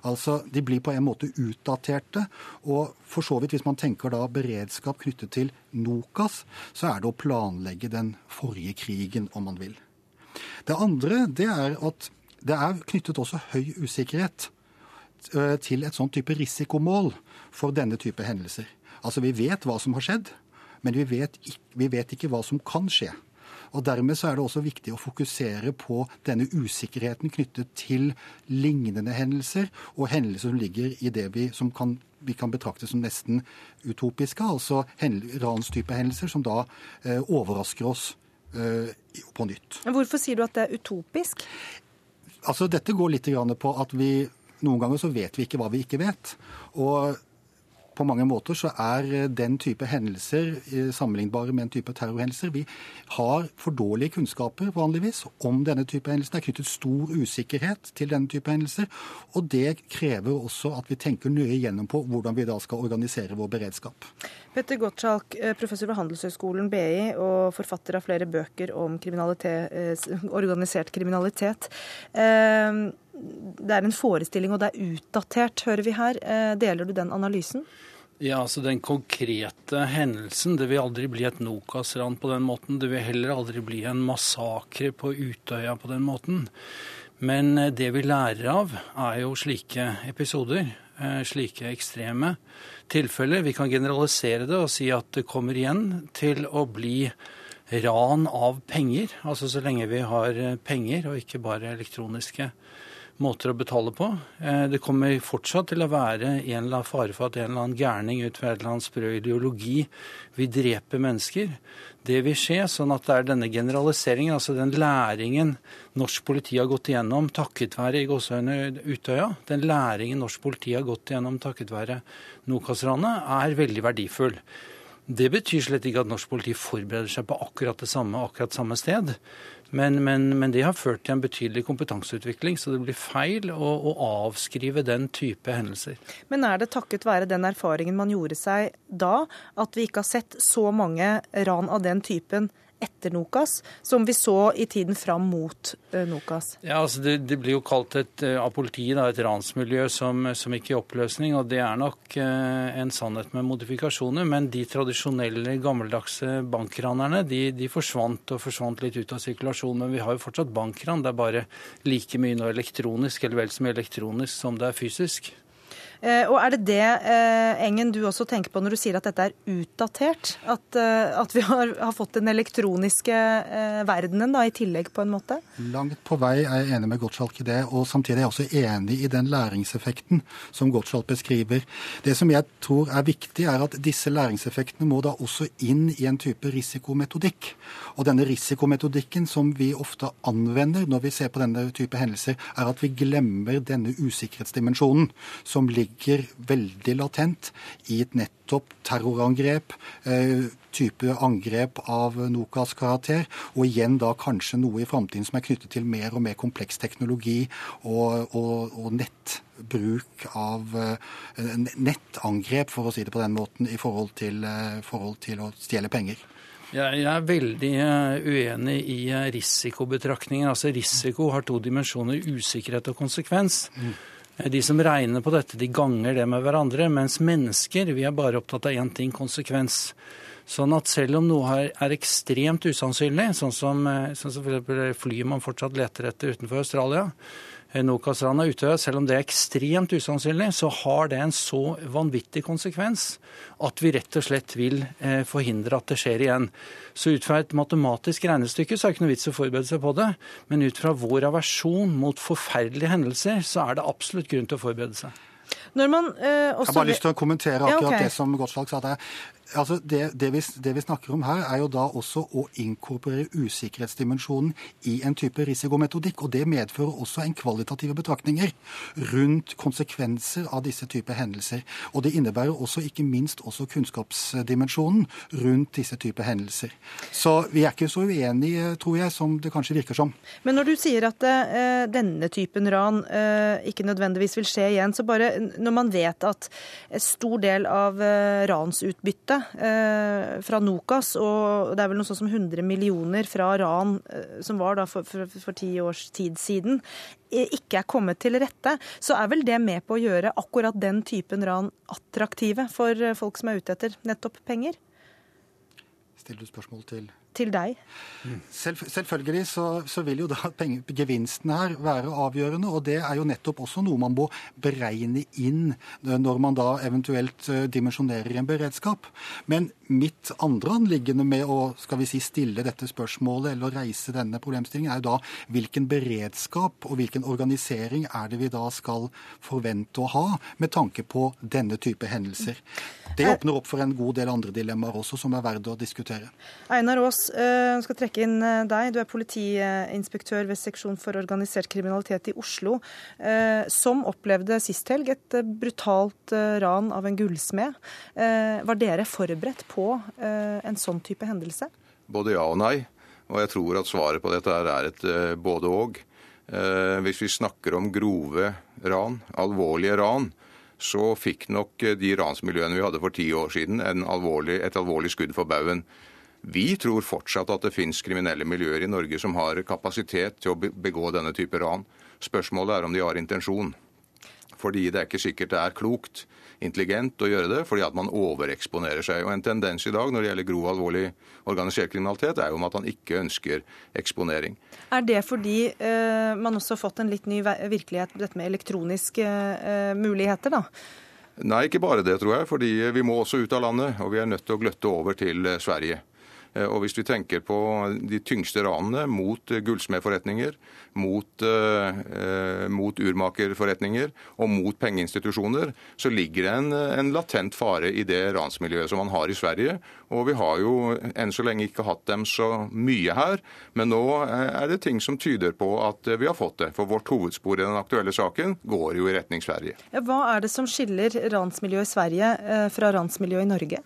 Altså, De blir på en måte utdaterte. Og for så vidt, hvis man tenker da beredskap knyttet til Nokas, så er det å planlegge den forrige krigen, om man vil. Det andre det er at det er knyttet også høy usikkerhet til et sånn type risikomål for denne type hendelser. Altså Vi vet hva som har skjedd, men vi vet, vi vet ikke hva som kan skje. Og Dermed så er det også viktig å fokusere på denne usikkerheten knyttet til lignende hendelser, og hendelser som ligger i det vi, som kan, vi kan betrakte som nesten utopiske, altså ranstype hendelser som da eh, overrasker oss eh, på nytt. Hvorfor sier du at det er utopisk? Altså Dette går litt på at vi noen ganger så vet vi ikke hva vi ikke vet. Og på mange måter så er eh, den type hendelser eh, sammenlignbare med en type terrorhendelser. Vi har for dårlige kunnskaper vanligvis om denne type hendelser. Det er knyttet stor usikkerhet til denne type hendelser. Og det krever også at vi tenker nøye gjennom på hvordan vi da skal organisere vår beredskap. Petter Gottschalk, eh, professor ved Handelshøyskolen BI og forfatter av flere bøker om kriminalitet, organisert kriminalitet. Det er en forestilling, og det er utdatert, hører vi her. Deler du den analysen? Ja, altså Den konkrete hendelsen Det vil aldri bli et Nokas-ran på den måten. Det vil heller aldri bli en massakre på Utøya på den måten. Men eh, det vi lærer av, er jo slike episoder. Eh, slike ekstreme tilfeller. Vi kan generalisere det og si at det kommer igjen til å bli ran av penger. Altså så lenge vi har eh, penger og ikke bare elektroniske måter å betale på. Eh, det kommer fortsatt til å være en eller annen fare for at en eller annen gærning ut fra et eller annet sprø ideologi vil drepe mennesker. Det vil skje, sånn at det er denne generaliseringen, altså den læringen norsk politi har gått igjennom takket være i gåsehøyne Utøya, den læringen norsk politi har gått igjennom takket være Nokas-ranet, er veldig verdifull. Det betyr slett ikke at norsk politi forbereder seg på akkurat det samme akkurat samme sted. Men, men, men, det har ført til en betydelig kompetanseutvikling, så det blir feil å, å, avskrive den type hendelser. Men er det takket være den erfaringen man gjorde seg da, at vi ikke har sett så mange ran av den typen etter Nokas, som vi så i tiden fram mot uh, Nokas? Ja, altså det, det, blir jo kalt et, uh, av politiet et ransmiljø som, som ikke er oppløsning, og det er nok uh, en sannhet med modifikasjoner. Men de tradisjonelle, gammeldagse bankranerne de, de, forsvant og forsvant litt ut av sirkulasjon. Men vi har jo fortsatt bankran. Det er bare like mye nå elektronisk, eller vel så mye elektronisk som det er fysisk. Eh, og Er det det eh, Engen, du også tenker på når du sier at dette er utdatert? At, eh, at vi har, har, fått den elektroniske verdenen da, i tillegg, på en måte? Langt på vei er jeg enig med Gottschalk i det. Og samtidig er jeg også enig i den læringseffekten som Gottschalk beskriver. Det som jeg tror er viktig, er at disse læringseffektene må da også inn i en type risikometodikk. Og denne risikometodikken som vi ofte anvender når vi ser på denne type hendelser, er at vi glemmer denne usikkerhetsdimensjonen som ligger ligger veldig latent i et nettopp terrorangrep, eh, type angrep av Nokas karakter, og igjen da kanskje noe i framtiden som er knyttet til mer og mer kompleks teknologi og, og, og nettbruk av eh, nettangrep, for å si det på den måten, i forhold til, eh, forhold til å stjele penger. Jeg er veldig uenig i risikobetraktningen. Altså Risiko har to dimensjoner, usikkerhet og konsekvens. Mm. De som regner på dette, de ganger det med hverandre, mens mennesker vi er bare opptatt av én ting konsekvens. Sånn at selv om noe er ekstremt usannsynlig, sånn som, eh, sånn som flyet man fortsatt leter etter utenfor Australia, eh, Nokas-ranet og Utøya, selv om det er ekstremt usannsynlig, så har det en så vanvittig konsekvens at vi rett og slett vil eh, forhindre at det skjer igjen. Så ut fra et matematisk regnestykke så er det ikke noe vits å forberede seg på det. Men ut fra vår aversjon mot forferdelige hendelser, så er det absolutt grunn til å forberede seg. Når man eh, også Jeg har bare lyst til å kommentere akkurat Ja, okay. det som Gottschalk sa der. Altså det, det, vi, det vi snakker om her, er jo da også å inkorporere usikkerhetsdimensjonen i en type risikometodikk. Og det medfører også en kvalitative betraktninger rundt konsekvenser av disse typer hendelser. Og det innebærer også ikke minst også kunnskapsdimensjonen rundt disse typer hendelser. Så vi er ikke så uenige, tror jeg, som det kanskje virker som. Men når du sier at uh, denne typen ran uh, ikke nødvendigvis vil skje igjen, så bare når man vet at en stor del av uh, ransutbyttet eh, fra Nokas, og det er vel noe sånt som 100 millioner fra ran eh, som var da for, ti års tid siden, eh, ikke er kommet til rette, så er vel det med på å gjøre akkurat den typen ran attraktive for folk som er ute etter nettopp penger? Stiller du spørsmål til Til deg. Selv, selvfølgelig så, så vil jo da penge, gevinsten her være avgjørende, og det er jo nettopp også noe man må beregne inn når man da eventuelt eh, dimensjonerer en beredskap. Men mitt andre anliggende med å skal vi si, stille dette spørsmålet eller å reise denne problemstillingen, er jo da hvilken beredskap og hvilken organisering er det vi da skal forvente å ha med tanke på denne type hendelser. Det åpner opp for en god del andre dilemmaer også, som er verdt å diskutere. Einar Aas, eh, skal trekke inn eh, deg. Du er politiinspektør ved seksjon for organisert kriminalitet i Oslo, eh, som opplevde sist helg et brutalt ran av en gullsmed. Var dere forberedt på en sånn type hendelse? Både ja og nei. Og jeg tror at svaret på dette er et både og. Eh, Hvis vi snakker om grove ran, alvorlige ran, så fikk nok de ransmiljøene vi hadde for ti år siden en alvorlig, et alvorlig skudd for baugen. Vi tror fortsatt at det finnes kriminelle miljøer i Norge som har kapasitet til å begå denne type ran. Spørsmålet er om de har intensjon. Fordi det er ikke sikkert det er klokt, intelligent å gjøre det, fordi at man overeksponerer seg. Og En tendens i dag når det gjelder grov, alvorlig organisert kriminalitet, er jo om at han ikke ønsker eksponering. Er det fordi uh, man også har fått en litt ny virkelighet, dette med elektroniske uh, muligheter, da? Nei, ikke bare det, tror jeg. Fordi vi må også ut av landet, og vi er nødt til å gløtte over til eh, Sverige. Eh, Og Hvis vi tenker på de tyngste ranene mot eh, gullsmedforretninger, mot, eh, mot urmakerforretninger og mot pengeinstitusjoner, så ligger det en, en latent fare i det ransmiljøet som man har i Sverige. Og vi har jo enn så lenge ikke hatt dem så mye her, men nå er det ting som tyder på at vi har fått det. For vårt hovedspor i den aktuelle saken går jo i retning Sverige. Hva er det som skiller ransmiljøet i Sverige fra ransmiljøet i Norge?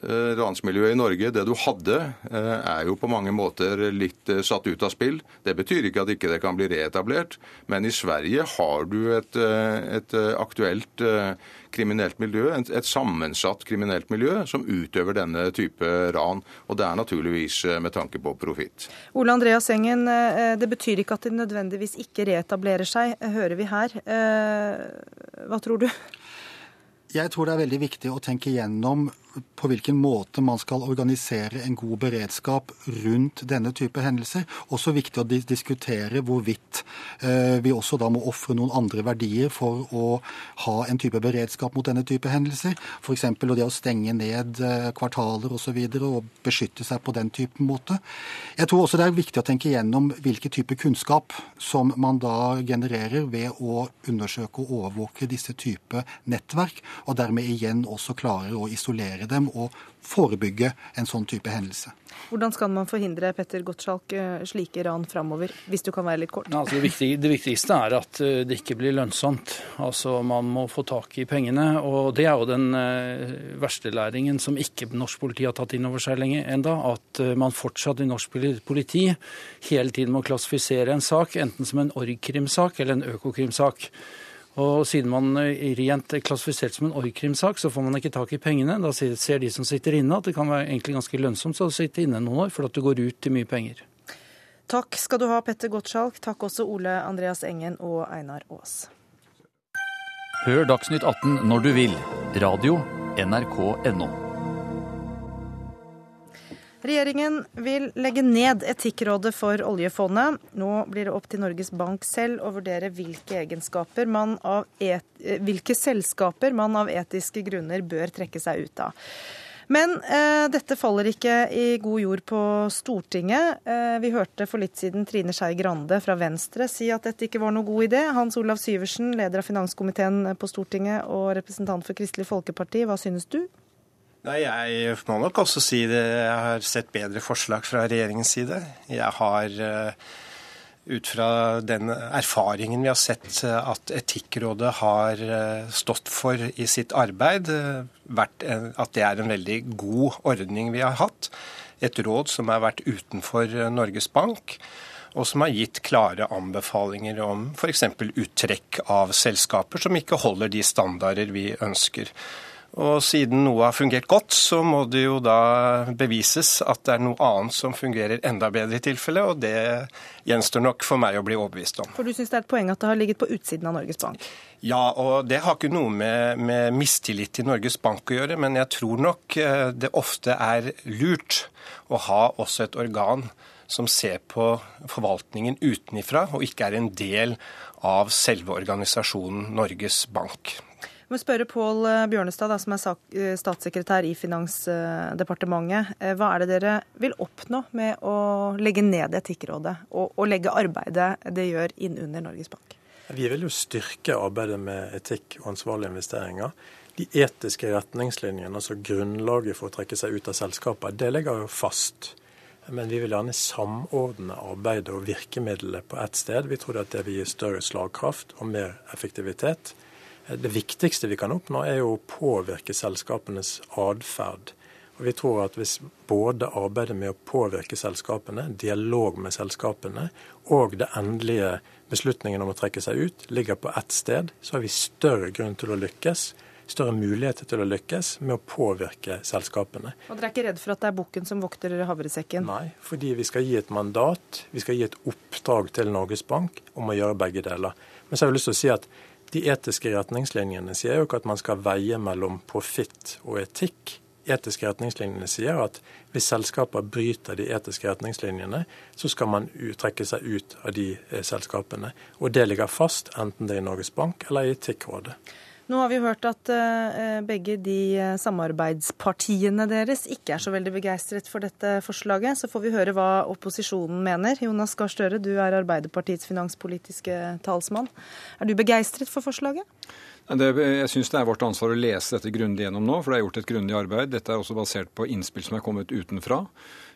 Eh, Ransmiljøet i Norge, det du hadde, eh, er jo på mange måter litt eh, satt ut av spill. Det betyr ikke at ikke det kan bli reetablert, men i Sverige har du et, eh, et eh, aktuelt eh, kriminelt miljø, et sammensatt kriminelt miljø, som utøver denne type ran. Og det er naturligvis eh, med tanke på profitt. Ole Andreas Engen, eh, det betyr ikke at de nødvendigvis ikke reetablerer seg, eh, hører vi her. Eh, Hva tror du? Jeg tror det er veldig viktig å tenke gjennom på hvilken måte man skal organisere en god beredskap rundt denne type hendelser. Også viktig å diskutere hvorvidt eh, vi også da må ofre noen andre verdier for å ha en type beredskap mot denne type hendelser. F.eks. det å stenge ned eh, kvartaler osv. Og, så og beskytte seg på den typen måte. Jeg tror også det er viktig å tenke gjennom hvilken type kunnskap som man da genererer ved å undersøke og overvåke disse type nettverk, og dermed igjen også klare å isolere dem og forebygge en sånn type hendelse. Hvordan skal man forhindre Petter Gottschalk eh, slike ran framover, hvis du kan være litt kort? Ja, Altså det, viktige, det viktigste er at eh, det ikke blir lønnsomt. Altså Man må få tak i pengene. og Det er jo den eh, verste læringen som ikke norsk politi har tatt inn over seg lenge enda, At man fortsatt i norsk politi hele tiden må klassifisere en sak enten som en org-krimsak eller en økokrimsak. Og siden man eh, rent er klassifisert som en org-krimsak, så får man ikke tak i pengene. Da ser ser de som sitter inne at det kan være egentlig ganske lønnsomt å sitte inne noen år, for at du går ut til mye penger. Takk skal du ha, Petter Gottschalk. Takk også Ole Andreas Engen og Einar Aas. Hør Dagsnytt 18 når du vil. Radio NRK.no. Regjeringen vil legge ned Etikkrådet for oljefondet. Nå blir det opp til Norges Bank selv å vurdere hvilke, et, hvilke selskaper man av etiske grunner bør trekke seg ut av. Men eh, dette faller ikke i god jord på Stortinget. Eh, vi hørte for litt siden Trine Skei Grande fra Venstre si at dette ikke var noe god idé. Hans Olav Syversen, leder av finanskomiteen på Stortinget og representant for Kristelig Folkeparti, hva synes du? Nei, Jeg må nok også si det. Jeg har sett bedre forslag fra regjeringens side. Jeg har eh, ut fra den erfaringen vi har sett at Etikkrådet har eh, stått for i sitt arbeid, eh, vært at det er en veldig god ordning vi har hatt. Et råd som har vært utenfor Norges Bank, og som har gitt klare anbefalinger om f.eks. uttrekk av selskaper som ikke holder de standarder vi ønsker. Og siden noe har fungert godt, så må det jo da bevises at det er noe annet som fungerer enda bedre i tilfelle, og det gjenstår nok for meg å bli overbevist om. For du syns det er et poeng at det har ligget på utsiden av Norges Bank? Ja, og det har ikke noe med, med mistillit til Norges Bank å gjøre, men jeg tror nok eh, det ofte er lurt å ha også et organ som ser på forvaltningen utenifra, og ikke er en del av selve organisasjonen Norges Bank må spørre Pål eh, Bjørnestad, da, som er eh, statssekretær i Finansdepartementet. Eh, hva er det dere vil oppnå med å legge ned Etikkrådet, og, og legge arbeidet det gjør innunder Norges Bank? Vi vil jo styrke arbeidet med etikk og ansvarlige investeringer. De etiske retningslinjene, altså grunnlaget for å trekke seg ut av selskaper, det ligger jo fast. Men vi vil gjerne samordne arbeidet og virkemidlene på ett sted. Vi tror at det vil gi større slagkraft og mer effektivitet. Det viktigste vi kan oppnå, er jo å påvirke selskapenes atferd. Og vi tror at hvis både arbeidet med å påvirke selskapene, dialog med selskapene og det endelige beslutningen om å trekke seg ut ligger på ett sted, så har vi større grunn til å lykkes. Større muligheter til å lykkes med å påvirke selskapene. Og Dere er ikke redd for at det er bukken som vokter havresekken? Nei, fordi vi skal gi et mandat, vi skal gi et oppdrag til Norges Bank om å gjøre begge deler. Men så har jeg lyst til å si at de etiske retningslinjene sier jo ikke at man skal veie mellom profitt og etikk. Etiske retningslinjene sier at hvis selskaper bryter de etiske retningslinjene, så skal man trekke seg ut av de eh, selskapene. Og det ligger fast, enten det er i Norges Bank eller i Etikkrådet. Nå har vi hørt at uh, begge de eh, samarbeidspartiene deres ikke er så veldig begeistret for dette forslaget. Så får vi høre hva opposisjonen mener. Jonas Gahr Støre, du er Arbeiderpartiets finanspolitiske talsmann. Er du begeistret for forslaget? Det, jeg syns det er vårt ansvar å lese dette grundig gjennom nå, for det er gjort et grundig arbeid. Dette er også basert på innspill som er kommet utenfra.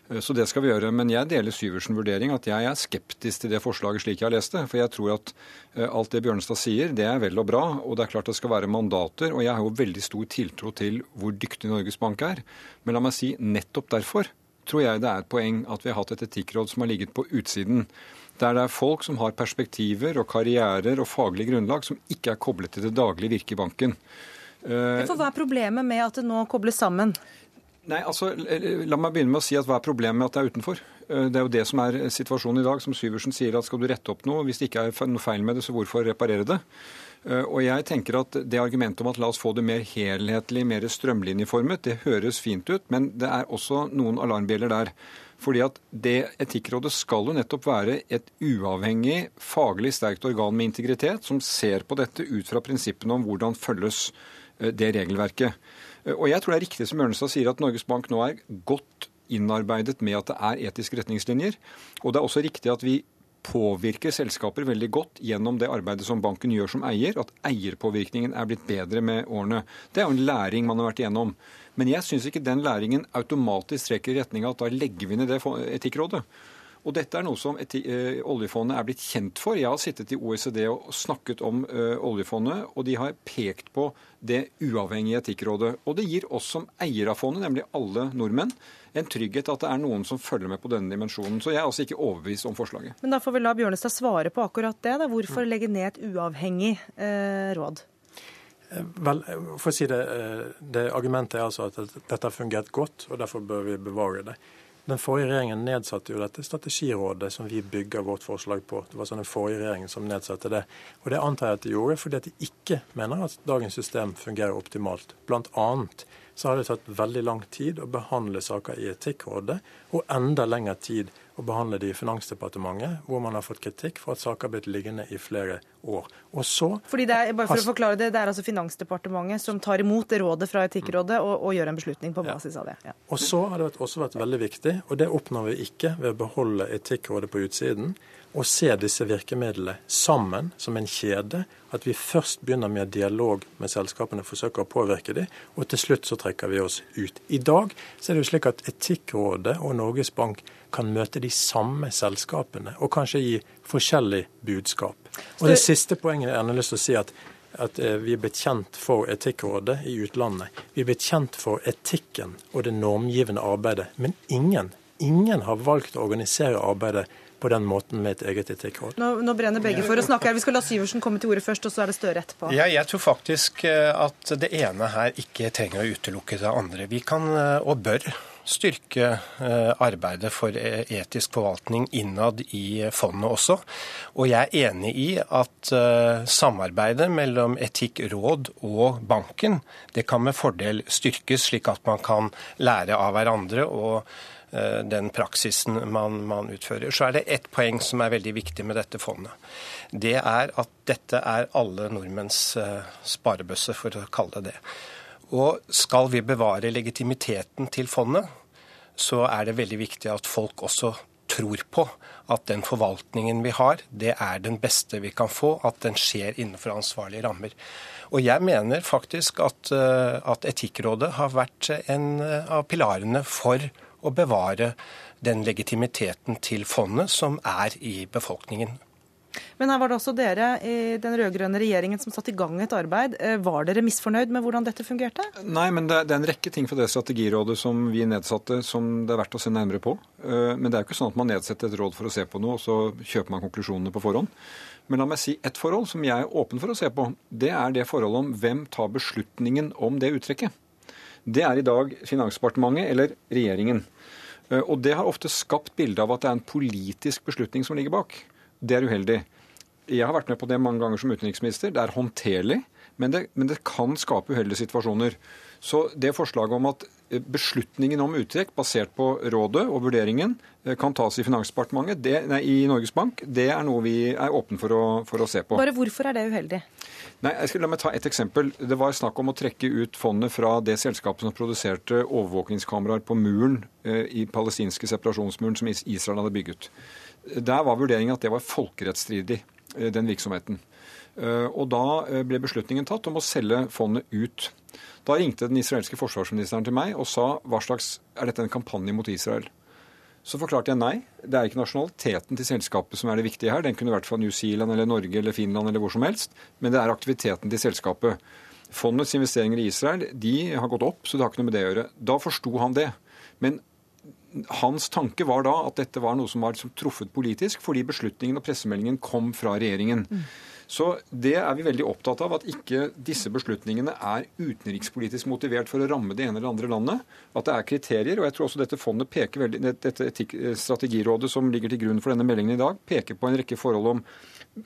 Eh, så det skal vi gjøre. Men jeg deler Syversen vurdering at jeg er skeptisk til det forslaget slik jeg har lest det. For jeg tror at eh, alt det Bjørnstad sier, det er vel og bra. Og det er klart det skal være mandater. Og jeg har jo veldig stor tiltro til hvor dyktig Norges Bank er. Men la meg si nettopp derfor tror jeg det er et poeng at vi har hatt et etikkråd som har ligget på utsiden. Der det er folk som har perspektiver og karrierer og faglig grunnlag som ikke er koblet til det daglige virket i banken. For Hva er problemet med at det nå kobles sammen? Nei, altså, La meg begynne med å si at hva er problemet med at det er utenfor? Eh, det er jo det som er situasjonen i dag. Som Syversen sier, at skal du rette opp noe, hvis det ikke er noe feil med det, så hvorfor reparere det? Eh, og jeg tenker at Det argumentet om at la oss få det mer helhetlig, mer strømlinjeformet, det høres fint ut, men det er også noen alarmbjeller der. Fordi at det Etikkrådet skal jo nettopp være et uavhengig, faglig sterkt organ med integritet, som ser på dette ut fra prinsippene om hvordan følges eh, det regelverket. Eh, og jeg tror det er riktig som Ørnestad sier, at Norges Bank nå er godt innarbeidet med at det er etiske retningslinjer. Og det er også riktig at vi påvirker selskaper veldig godt gjennom det arbeidet som banken gjør som eier, at eierpåvirkningen er blitt bedre med årene. Det er jo en læring man har vært igjennom. Men jeg syns ikke den læringen automatisk trekker i retning av at da legger vi ned det Etikkrådet. Og dette er noe som uh, oljefondet er blitt kjent for. Jeg har sittet i OECD og snakket om uh, oljefondet, og de har pekt på det uavhengige Etikkrådet. Og det gir oss som eier av fondet, nemlig alle nordmenn, en trygghet at det er noen som følger med på denne dimensjonen. Så jeg er altså ikke overbevist om forslaget. Men da får vi la Bjørnestad svare på akkurat det. Da. Hvorfor mm. legge ned et uavhengig eh, råd? Vel, for å si det, det Argumentet er altså at dette har fungert godt, og derfor bør vi bevare det. Den forrige regjeringen nedsatte jo dette strategirådet som vi bygger vårt forslag på. Det var sånn den forrige regjeringen som nedsatte det. Og det antar jeg at de gjorde fordi at de ikke mener at dagens system fungerer optimalt. Blant annet så har det tatt veldig lang tid å behandle saker i Etikkrådet, og enda lengre tid å behandle det i Finansdepartementet, hvor man har fått kritikk for at saker har blitt liggende i flere år. Og så... Fordi det er, bare for å forklare det, det er altså Finansdepartementet som tar imot det rådet fra Etikkrådet og, og gjør en beslutning på basis av det. Ja. Og så har det også vært veldig viktig, og det oppnår vi ikke ved å beholde Etikkrådet på utsiden, å se disse virkemidlene sammen som en kjede. At vi først begynner med dialog med selskapene, forsøker å påvirke dem, og til slutt så trekker vi oss ut. I dag så er det jo slik at Etikkrådet og Norges Bank kan møte de samme selskapene, og kanskje gi forskjellig budskap. Og Det siste poenget jeg har lyst til å si at at eh, vi er blitt kjent for Etikkrådet i utlandet. Vi er blitt kjent for etikken og det normgivende arbeidet. Men ingen, ingen har valgt å organisere arbeidet på den måten med et eget etikkråd. Nå, nå, brenner begge for å snakke her. Vi skal la Syversen komme til ordet først, og så er det Støre etterpå. Ja, jeg tror faktisk eh, at det ene her ikke trenger å utelukke det andre. Vi kan eh, og bør styrke eh, arbeidet for etisk forvaltning innad i fondet også. Og jeg er enig i at samarbeidet mellom Etikkråd og banken det kan med fordel styrkes, slik at man kan lære av hverandre. og Eh, den praksisen man, man, utfører. Så er det ett poeng som er veldig viktig med dette fondet. Det er at dette er alle nordmenns eh, sparebøsse, for å kalle det det. Og skal vi bevare legitimiteten til fondet, så er det veldig viktig at folk også tror på at den forvaltningen vi har, det er den beste vi kan få, at den skjer innenfor ansvarlige rammer. Og jeg mener faktisk at, eh, at Etikkrådet har vært en av pilarene for å bevare den legitimiteten til fondet som er i befolkningen. Men her var det også dere i den rød-grønne regjeringen som satte i gang et arbeid. Eh, var dere misfornøyd med hvordan dette fungerte? Nei, men det er, en rekke ting fra det strategirådet som vi nedsatte som det er verdt å se nærmere på. Eh, men det er jo ikke sånn at man nedsetter et råd for å se på noe, og så kjøper man konklusjonene på forhånd. Men la meg si ett forhold som jeg er åpen for å se på. Det er det forholdet om hvem tar beslutningen om det uttrekket. Det er i dag Finansdepartementet eller regjeringen. Eh, og det har ofte skapt bilde av at det er en politisk beslutning som ligger bak. Det er uheldig. Jeg har vært med på det mange ganger som utenriksminister. Det er håndterlig, men det, men det kan skape uheldige situasjoner. Så det forslaget om at eh, beslutningen om uttrekk basert på rådet og vurderingen eh, kan tas i Finansdepartementet, det, nei, i Norges Bank, det er noe vi er åpne for å, for å se på. Bare hvorfor er det uheldig? Nei, jeg skal La meg ta et eksempel. Det var snakk om å trekke ut fondet fra det selskapet som produserte overvåkningskameraer på muren eh, i palestinske separasjonsmuren som Israel hadde bygget. Der var vurderingen at det var folkerettsstridig, eh, den virksomheten. Eh, og da ble beslutningen tatt om å selge fondet ut. Da ringte den israelske forsvarsministeren til meg og sa hva slags er dette en kampanje mot Israel? Så forklarte jeg nei. Det er ikke nasjonaliteten til selskapet som er det viktige her. Den kunne vært fra New Zealand eller Norge eller Finland eller hvor som helst. Men det er aktiviteten til selskapet. Fondets investeringer i Israel de har gått opp, så det har ikke noe med det å gjøre. Da forsto han det. Men hans tanke var da at dette var noe som var liksom truffet politisk, fordi beslutningen og pressemeldingen kom fra regjeringen. Mm. Så det er vi veldig opptatt av, at ikke disse beslutningene er utenrikspolitisk motivert for å ramme det ene eller andre landet. At det er kriterier. Og jeg tror også dette fondet peker veldig, dette strategirådet som ligger til grunn for denne meldingen i dag, peker på en rekke forhold om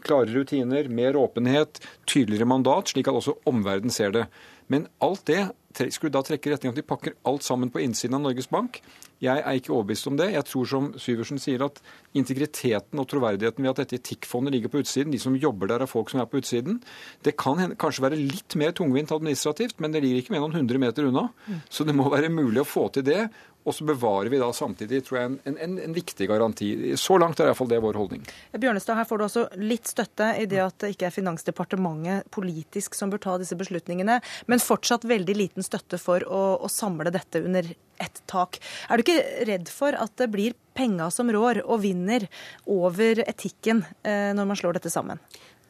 klare rutiner, mer åpenhet, tydeligere mandat, slik at også omverdenen ser det. Men alt det skulle da trekke retning at de pakker alt sammen på innsiden av Norges Bank. Jeg er ikke overbevist om det. Jeg tror som Syversen sier at integriteten og troverdigheten ved at dette etikkfondet ligger på utsiden, de som jobber der er folk som er på utsiden, det kan kanskje være litt mer tungvint administrativt, men det ligger ikke mer enn noen hundre meter unna. Så det må være mulig å få til det. Og så bevarer vi da samtidig tror jeg, en, en, en viktig garanti. Så langt er iallfall det vår holdning. Bjørnestad, her får du også litt støtte i det at det ikke er Finansdepartementet politisk som bør ta disse beslutningene, men fortsatt veldig liten støtte for å, å samle dette under ett tak. Er du ikke redd for at det blir penga som rår og vinner over etikken eh, når man slår dette sammen?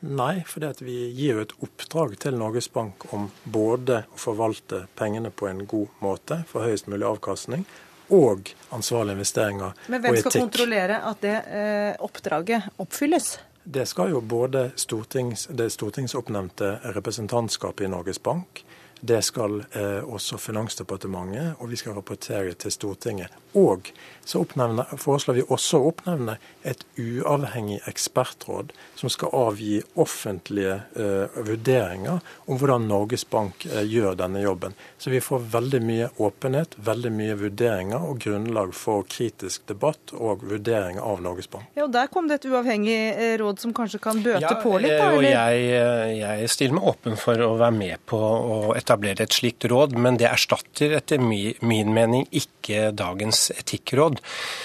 Nei, for vi gir jo et oppdrag til Norges Bank om både å forvalte pengene på en god måte for høyest mulig avkastning, og ansvarlige investeringer og etikk. Men hvem skal kontrollere at det eh, oppdraget oppfylles? Det skal jo både stortings, det stortingsoppnevnte representantskapet i Norges Bank, Det skal eh, også Finansdepartementet, og vi skal rapportere til Stortinget. Og så foreslår vi også å oppnevne et uavhengig ekspertråd som skal avgi offentlige eh, vurderinger om hvordan Norges Bank eh, gjør denne jobben. Så vi får veldig mye åpenhet, veldig mye vurderinger og grunnlag for kritisk debatt og vurdering av Norges Bank. Ja, og Der kom det et uavhengig eh, råd som kanskje kan bøte ja, på litt? Da, eller? og jeg, eh, jeg, stiller meg åpen for å være med på å etablere et slikt råd, men det erstatter etter min mening ikke dagens etikkråd.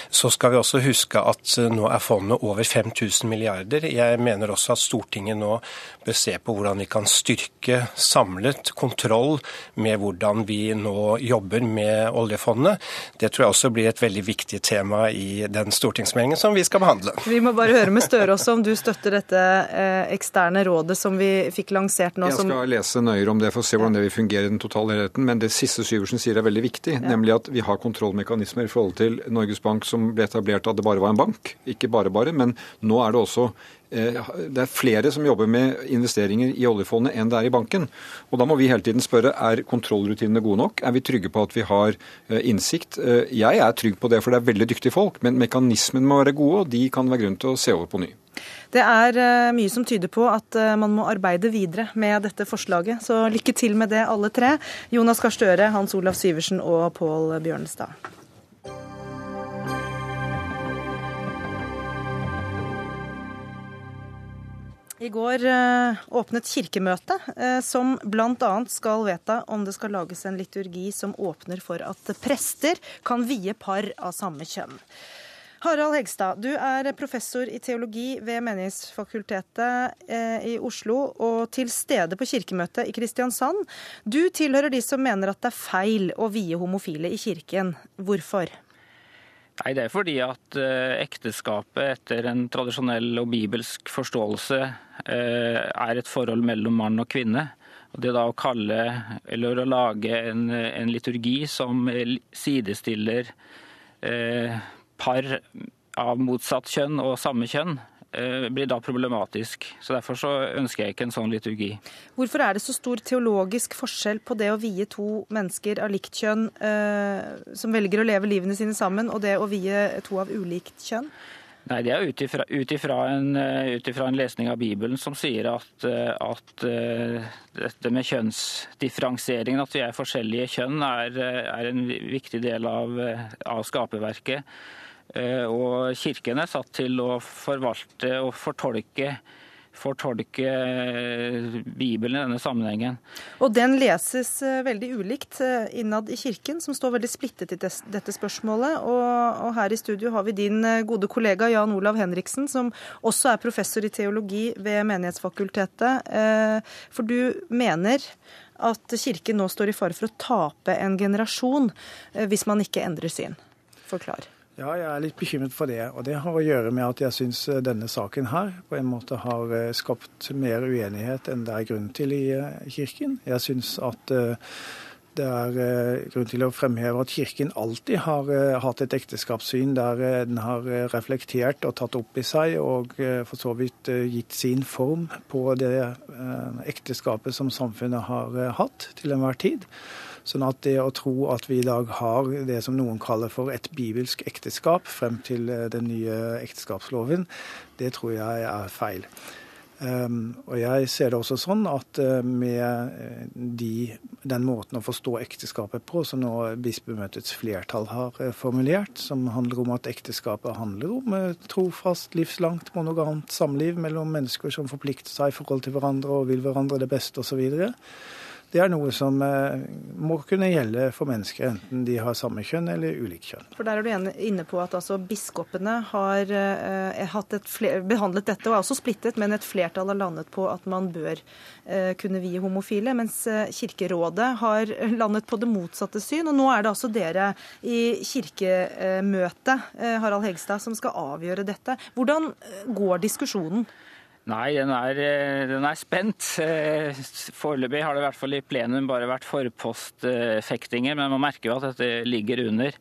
Så skal vi også huske at nå er fondet over 5000 milliarder. Jeg mener også at Stortinget nå bør se på hvordan vi kan styrke samlet kontroll med hvordan vi nå jobber med oljefondet. Det tror jeg også blir et veldig viktig tema i den stortingsmeldingen som vi skal behandle. Vi må bare høre med Støre også om du støtter dette eh, eksterne rådet som vi fikk lansert nå. Jeg skal som... lese nøyere om det for å se hvordan det vil fungere i den totale helheten. Men det siste Syversen sier er veldig viktig, ja. nemlig at vi har kontrollmekanismer i forhold til Norges Bank som ble etablert da det bare var en bank. Ikke bare bare, men nå er det også Eh, det er flere som jobber med investeringer i oljefondet enn det er i banken. Og Da må vi hele tiden spørre er kontrollrutinene gode nok. Er vi trygge på at vi har eh, innsikt? Eh, jeg er trygg på det, for det er veldig dyktige folk. Men mekanismene må være gode, og de kan være grunn til å se over på ny. Det er mye som tyder på at man må arbeide videre med dette forslaget. Så lykke til med det, alle tre. Jonas Gahr Støre, Hans Olav Syversen og Pål Bjørnstad. I går eh, åpnet Kirkemøtet, eh, som bl.a. skal vedta om det skal lages en liturgi som åpner for at prester kan vie par av samme kjønn. Harald Hegstad, du er professor i teologi ved Menighetsfakultetet eh, i Oslo og til stede på Kirkemøtet i Kristiansand. Du tilhører de som mener at det er feil å vie homofile i kirken. Hvorfor? Nei, Det er fordi at eh, ekteskapet etter en tradisjonell og bibelsk forståelse eh, er et forhold mellom mann og kvinne. Og Det da å kalle, eller å lage en, en liturgi som sidestiller eh, par av motsatt kjønn og samme kjønn, Eh, blir da problematisk. Så Derfor så ønsker jeg ikke en sånn liturgi. Hvorfor er det så stor teologisk forskjell på det å vie to mennesker av likt kjønn eh, som velger å leve livene sine sammen, og det å vie to av ulikt kjønn? Nei, Det er ut ifra en, eh, en, lesning av Bibelen som sier at, eh, at dette med kjønnsdifferensieringen, at vi er forskjellige kjønn, er, er en viktig del av, av skaperverket. Eh, og Kirken er satt til å forvalte og fortolke fortolke eh, Bibelen i denne sammenhengen. Og den leses eh, veldig ulikt innad i kirken, som står veldig splittet i dette spørsmålet. Og, her i studio har vi din gode kollega Jan Olav Henriksen, som også er professor i teologi ved Menighetsfakultetet. For du mener at kirken nå står i fare for å tape en generasjon hvis man ikke endrer syn. Forklar. Ja, jeg er litt bekymret for det. Og det har å gjøre med at jeg syns eh, denne saken her på en måte har eh, skapt mer uenighet enn det er grunn til i eh, Kirken. Jeg syns at det er grunn til å fremheve at Kirken alltid har hatt et ekteskapssyn der den har reflektert og tatt opp i seg og for så vidt gitt sin form på det ekteskapet som samfunnet har hatt til enhver tid. Sånn at det å tro at vi i dag har det som noen kaller for et bibelsk ekteskap frem til eh, den nye ekteskapsloven, det tror jeg er feil. Um, og jeg ser det også sånn at uh, med eh, de, den måten å forstå ekteskapet på, som nå bispemøtets flertall har uh, formulert, som handler om at ekteskapet handler om uh, trofast, livslangt, monogamt samliv mellom mennesker som forplikter seg i forhold til hverandre og vil hverandre det beste osv., det er noe som eh, må kunne gjelde for mennesker, enten de har samme kjønn eller ulikt kjønn. For Der er du inne på at altså, biskopene har eh, fler, behandlet dette, og er også splittet, men et flertall har landet på at man bør eh, kunne vie homofile, mens eh, Kirkerådet har landet på det motsatte syn. Og nå er det altså dere i kirkemøtet, eh, Harald Hegstad, som skal avgjøre dette. Hvordan eh, går diskusjonen? Nei, den er, eh, den er, spent. Eh, foreløpig har det i hvert fall i plenum bare vært forpostfektinger, men man merker jo at dette ligger under.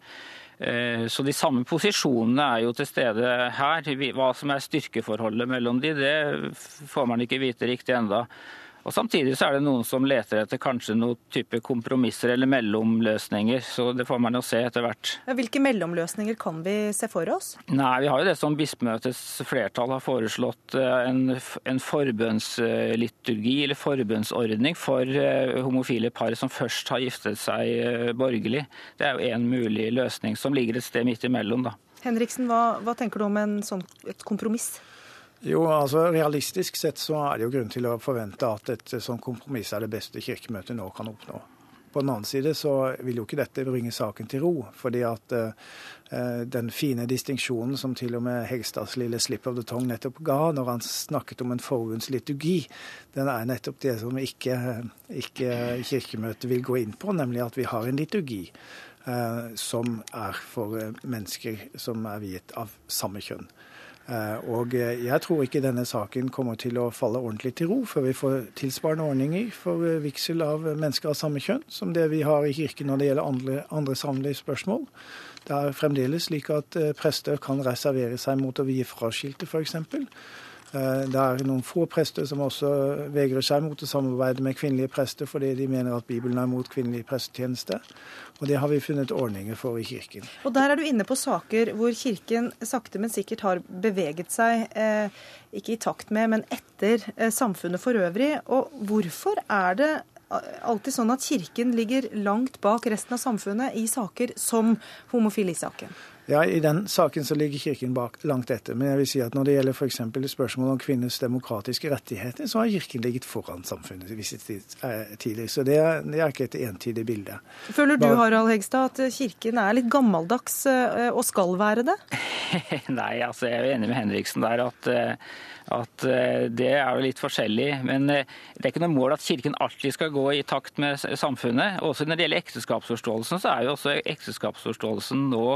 Eh, så de samme posisjonene er jo til stede her. Hva som er styrkeforholdet mellom de, det får man ikke vite riktig enda. Og Samtidig så er det noen som leter etter kanskje noen type kompromisser eller mellomløsninger. Så det får man jo se etter hvert. Hvilke mellomløsninger kan vi se for oss? Nei, Vi har jo det som Bispemøtets flertall har foreslått, eh, en, en forbønnsliturgi eller forbønnsordning for eh, homofile par som først har giftet seg eh, borgerlig. Det er jo en mulig løsning som ligger et sted midt imellom. da. Henriksen, hva, hva tenker du om en sånn, et kompromiss? Jo, altså Realistisk sett så er det jo grunn til å forvente at et sånt kompromiss er det beste Kirkemøtet nå kan oppnå. På den annen side så vil jo ikke dette bringe saken til ro. fordi at uh, den fine distinksjonen som til og med Hegstads lille slip of the tongue nettopp ga når han snakket om en forbundsliturgi, den er nettopp det som ikke, ikke Kirkemøtet vil gå inn på, nemlig at vi har en liturgi. Uh, som er for mennesker som er viet av samme kjønn. Eh, og jeg tror ikke denne saken kommer til å falle ordentlig til ro før vi får tilsvarende ordninger for eh, vigsel av mennesker av samme kjønn, som det vi har i kirken når det gjelder andre, andre samlivsspørsmål. Det er fremdeles slik at eh, prester kan reservere seg mot å vie fraskilte, f.eks. Det er noen få prester som også vegrer seg mot å samarbeide med kvinnelige prester fordi de mener at Bibelen er mot kvinnelig prestetjeneste. Og det har vi funnet ordninger for i Kirken. Og Der er du inne på saker hvor Kirken sakte, men sikkert har beveget seg, eh, ikke i takt med, men etter eh, samfunnet for øvrig. Og hvorfor er det alltid sånn at Kirken ligger langt bak resten av samfunnet i saker som homofilisaken? Ja, I den saken så ligger Kirken bak langt etter. Men jeg vil si at når det gjelder f.eks. spørsmål om kvinners demokratiske rettigheter, så har Kirken ligget foran samfunnet i visse eh, tider. Så det er, det er, ikke et entydig bilde. Føler du Harald Hegstad, at Kirken er litt gammeldags eh, og skal være det? Nei, altså jeg er enig med Henriksen der at eh, at det er jo litt forskjellig. Men det er ikke noe mål at Kirken alltid skal gå i takt med samfunnet. Også når det gjelder ekteskapsforståelsen, så er jo også ekteskapsforståelsen nå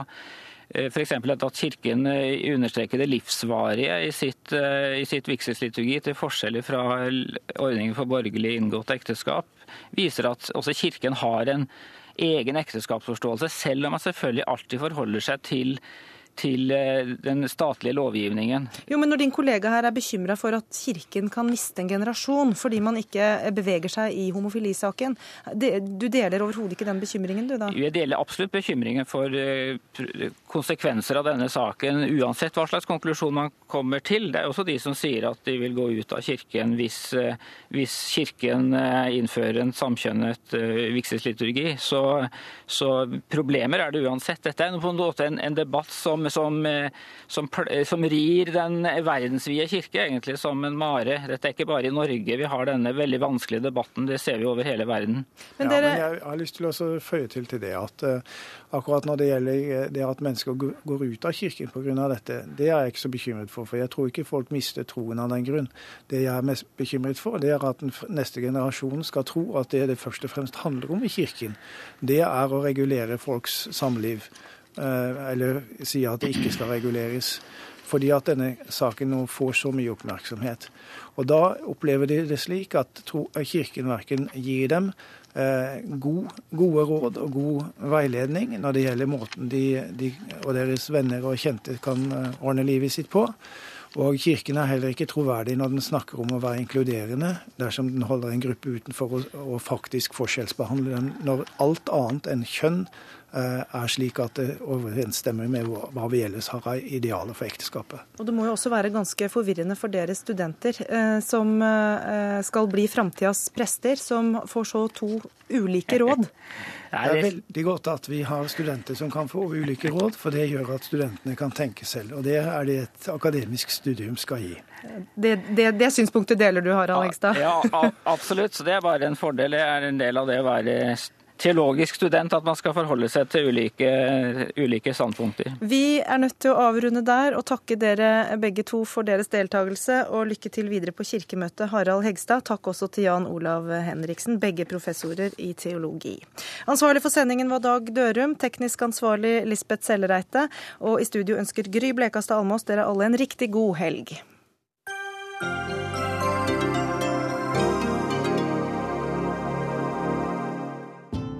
F.eks. at Kirken eh, understreker det livsvarige i sitt, eh, i sitt vigselsliturgi, til forskjell fra ordningen for borgerlig inngått ekteskap, viser at også Kirken har en egen ekteskapsforståelse, selv om man selvfølgelig alltid forholder seg til til eh, den statlige lovgivningen. Jo, men Når din kollega her er bekymra for at Kirken kan miste en generasjon fordi man ikke beveger seg i homofilisaken, du deler overhodet ikke den bekymringen du da? Jeg deler absolutt bekymringen for eh, konsekvenser av denne saken, uansett hva slags konklusjon man kommer til. Det er også de som sier at de vil gå ut av Kirken hvis, eh, hvis Kirken innfører en samkjønnet vigselsliturgi. Så, så, problemer er det uansett. Dette er på en måte en, en debatt som som, eh, som, som rir den verdensvide kirke egentlig som en mare. Dette er ikke bare i Norge vi har denne veldig vanskelige debatten, det ser vi over hele verden. Men, dere... ja, men jeg har lyst til å føye til til det at uh, akkurat når det gjelder eh, det at mennesker går ut av kirken pga. dette, det er jeg ikke så bekymret for. For jeg tror ikke folk mister troen av den grunn. Det jeg er mest bekymret for, det er at den neste generasjon skal tro at det det først og fremst handler om i kirken, det er å regulere folks samliv. Eh, eller sier at det ikke skal reguleres. Fordi at denne saken nå får så mye oppmerksomhet. Og da opplever de det slik at Kirken verken gir dem eh, god, gode råd og god veiledning når det gjelder måten de, de og deres venner og kjente kan eh, ordne livet sitt på. Og Kirken er heller ikke troverdig når den snakker om å være inkluderende, dersom den holder en gruppe utenfor og, og faktisk forskjellsbehandler dem, når alt annet enn kjønn Eh, er slik at det overensstemmer med hva vi ellers har av idealer for ekteskapet. Og Det må jo også være ganske forvirrende for dere studenter eh, som eh, skal bli framtidas prester, som får så to ulike råd. Det er veldig godt at vi har studenter som kan få ulike råd, for det gjør at studentene kan tenke selv. Og det er det et akademisk studium skal gi. Det, det, det synspunktet deler du, Harald Engstad? Ja, ja, absolutt. Så det er bare en fordel. Det er en del av det å være teologisk student at man skal forholde seg til ulike, ulike, standpunkter. Vi er nødt til å avrunde der og takke dere begge to for deres deltakelse. Og lykke til videre på kirkemøtet, Harald Hegstad. Takk også til Jan Olav Henriksen, begge professorer i teologi. Ansvarlig for sendingen var Dag Dørum, teknisk ansvarlig Lisbeth Sellereite. Og i studio ønsker Gry Blekastad Almås dere alle en riktig god helg.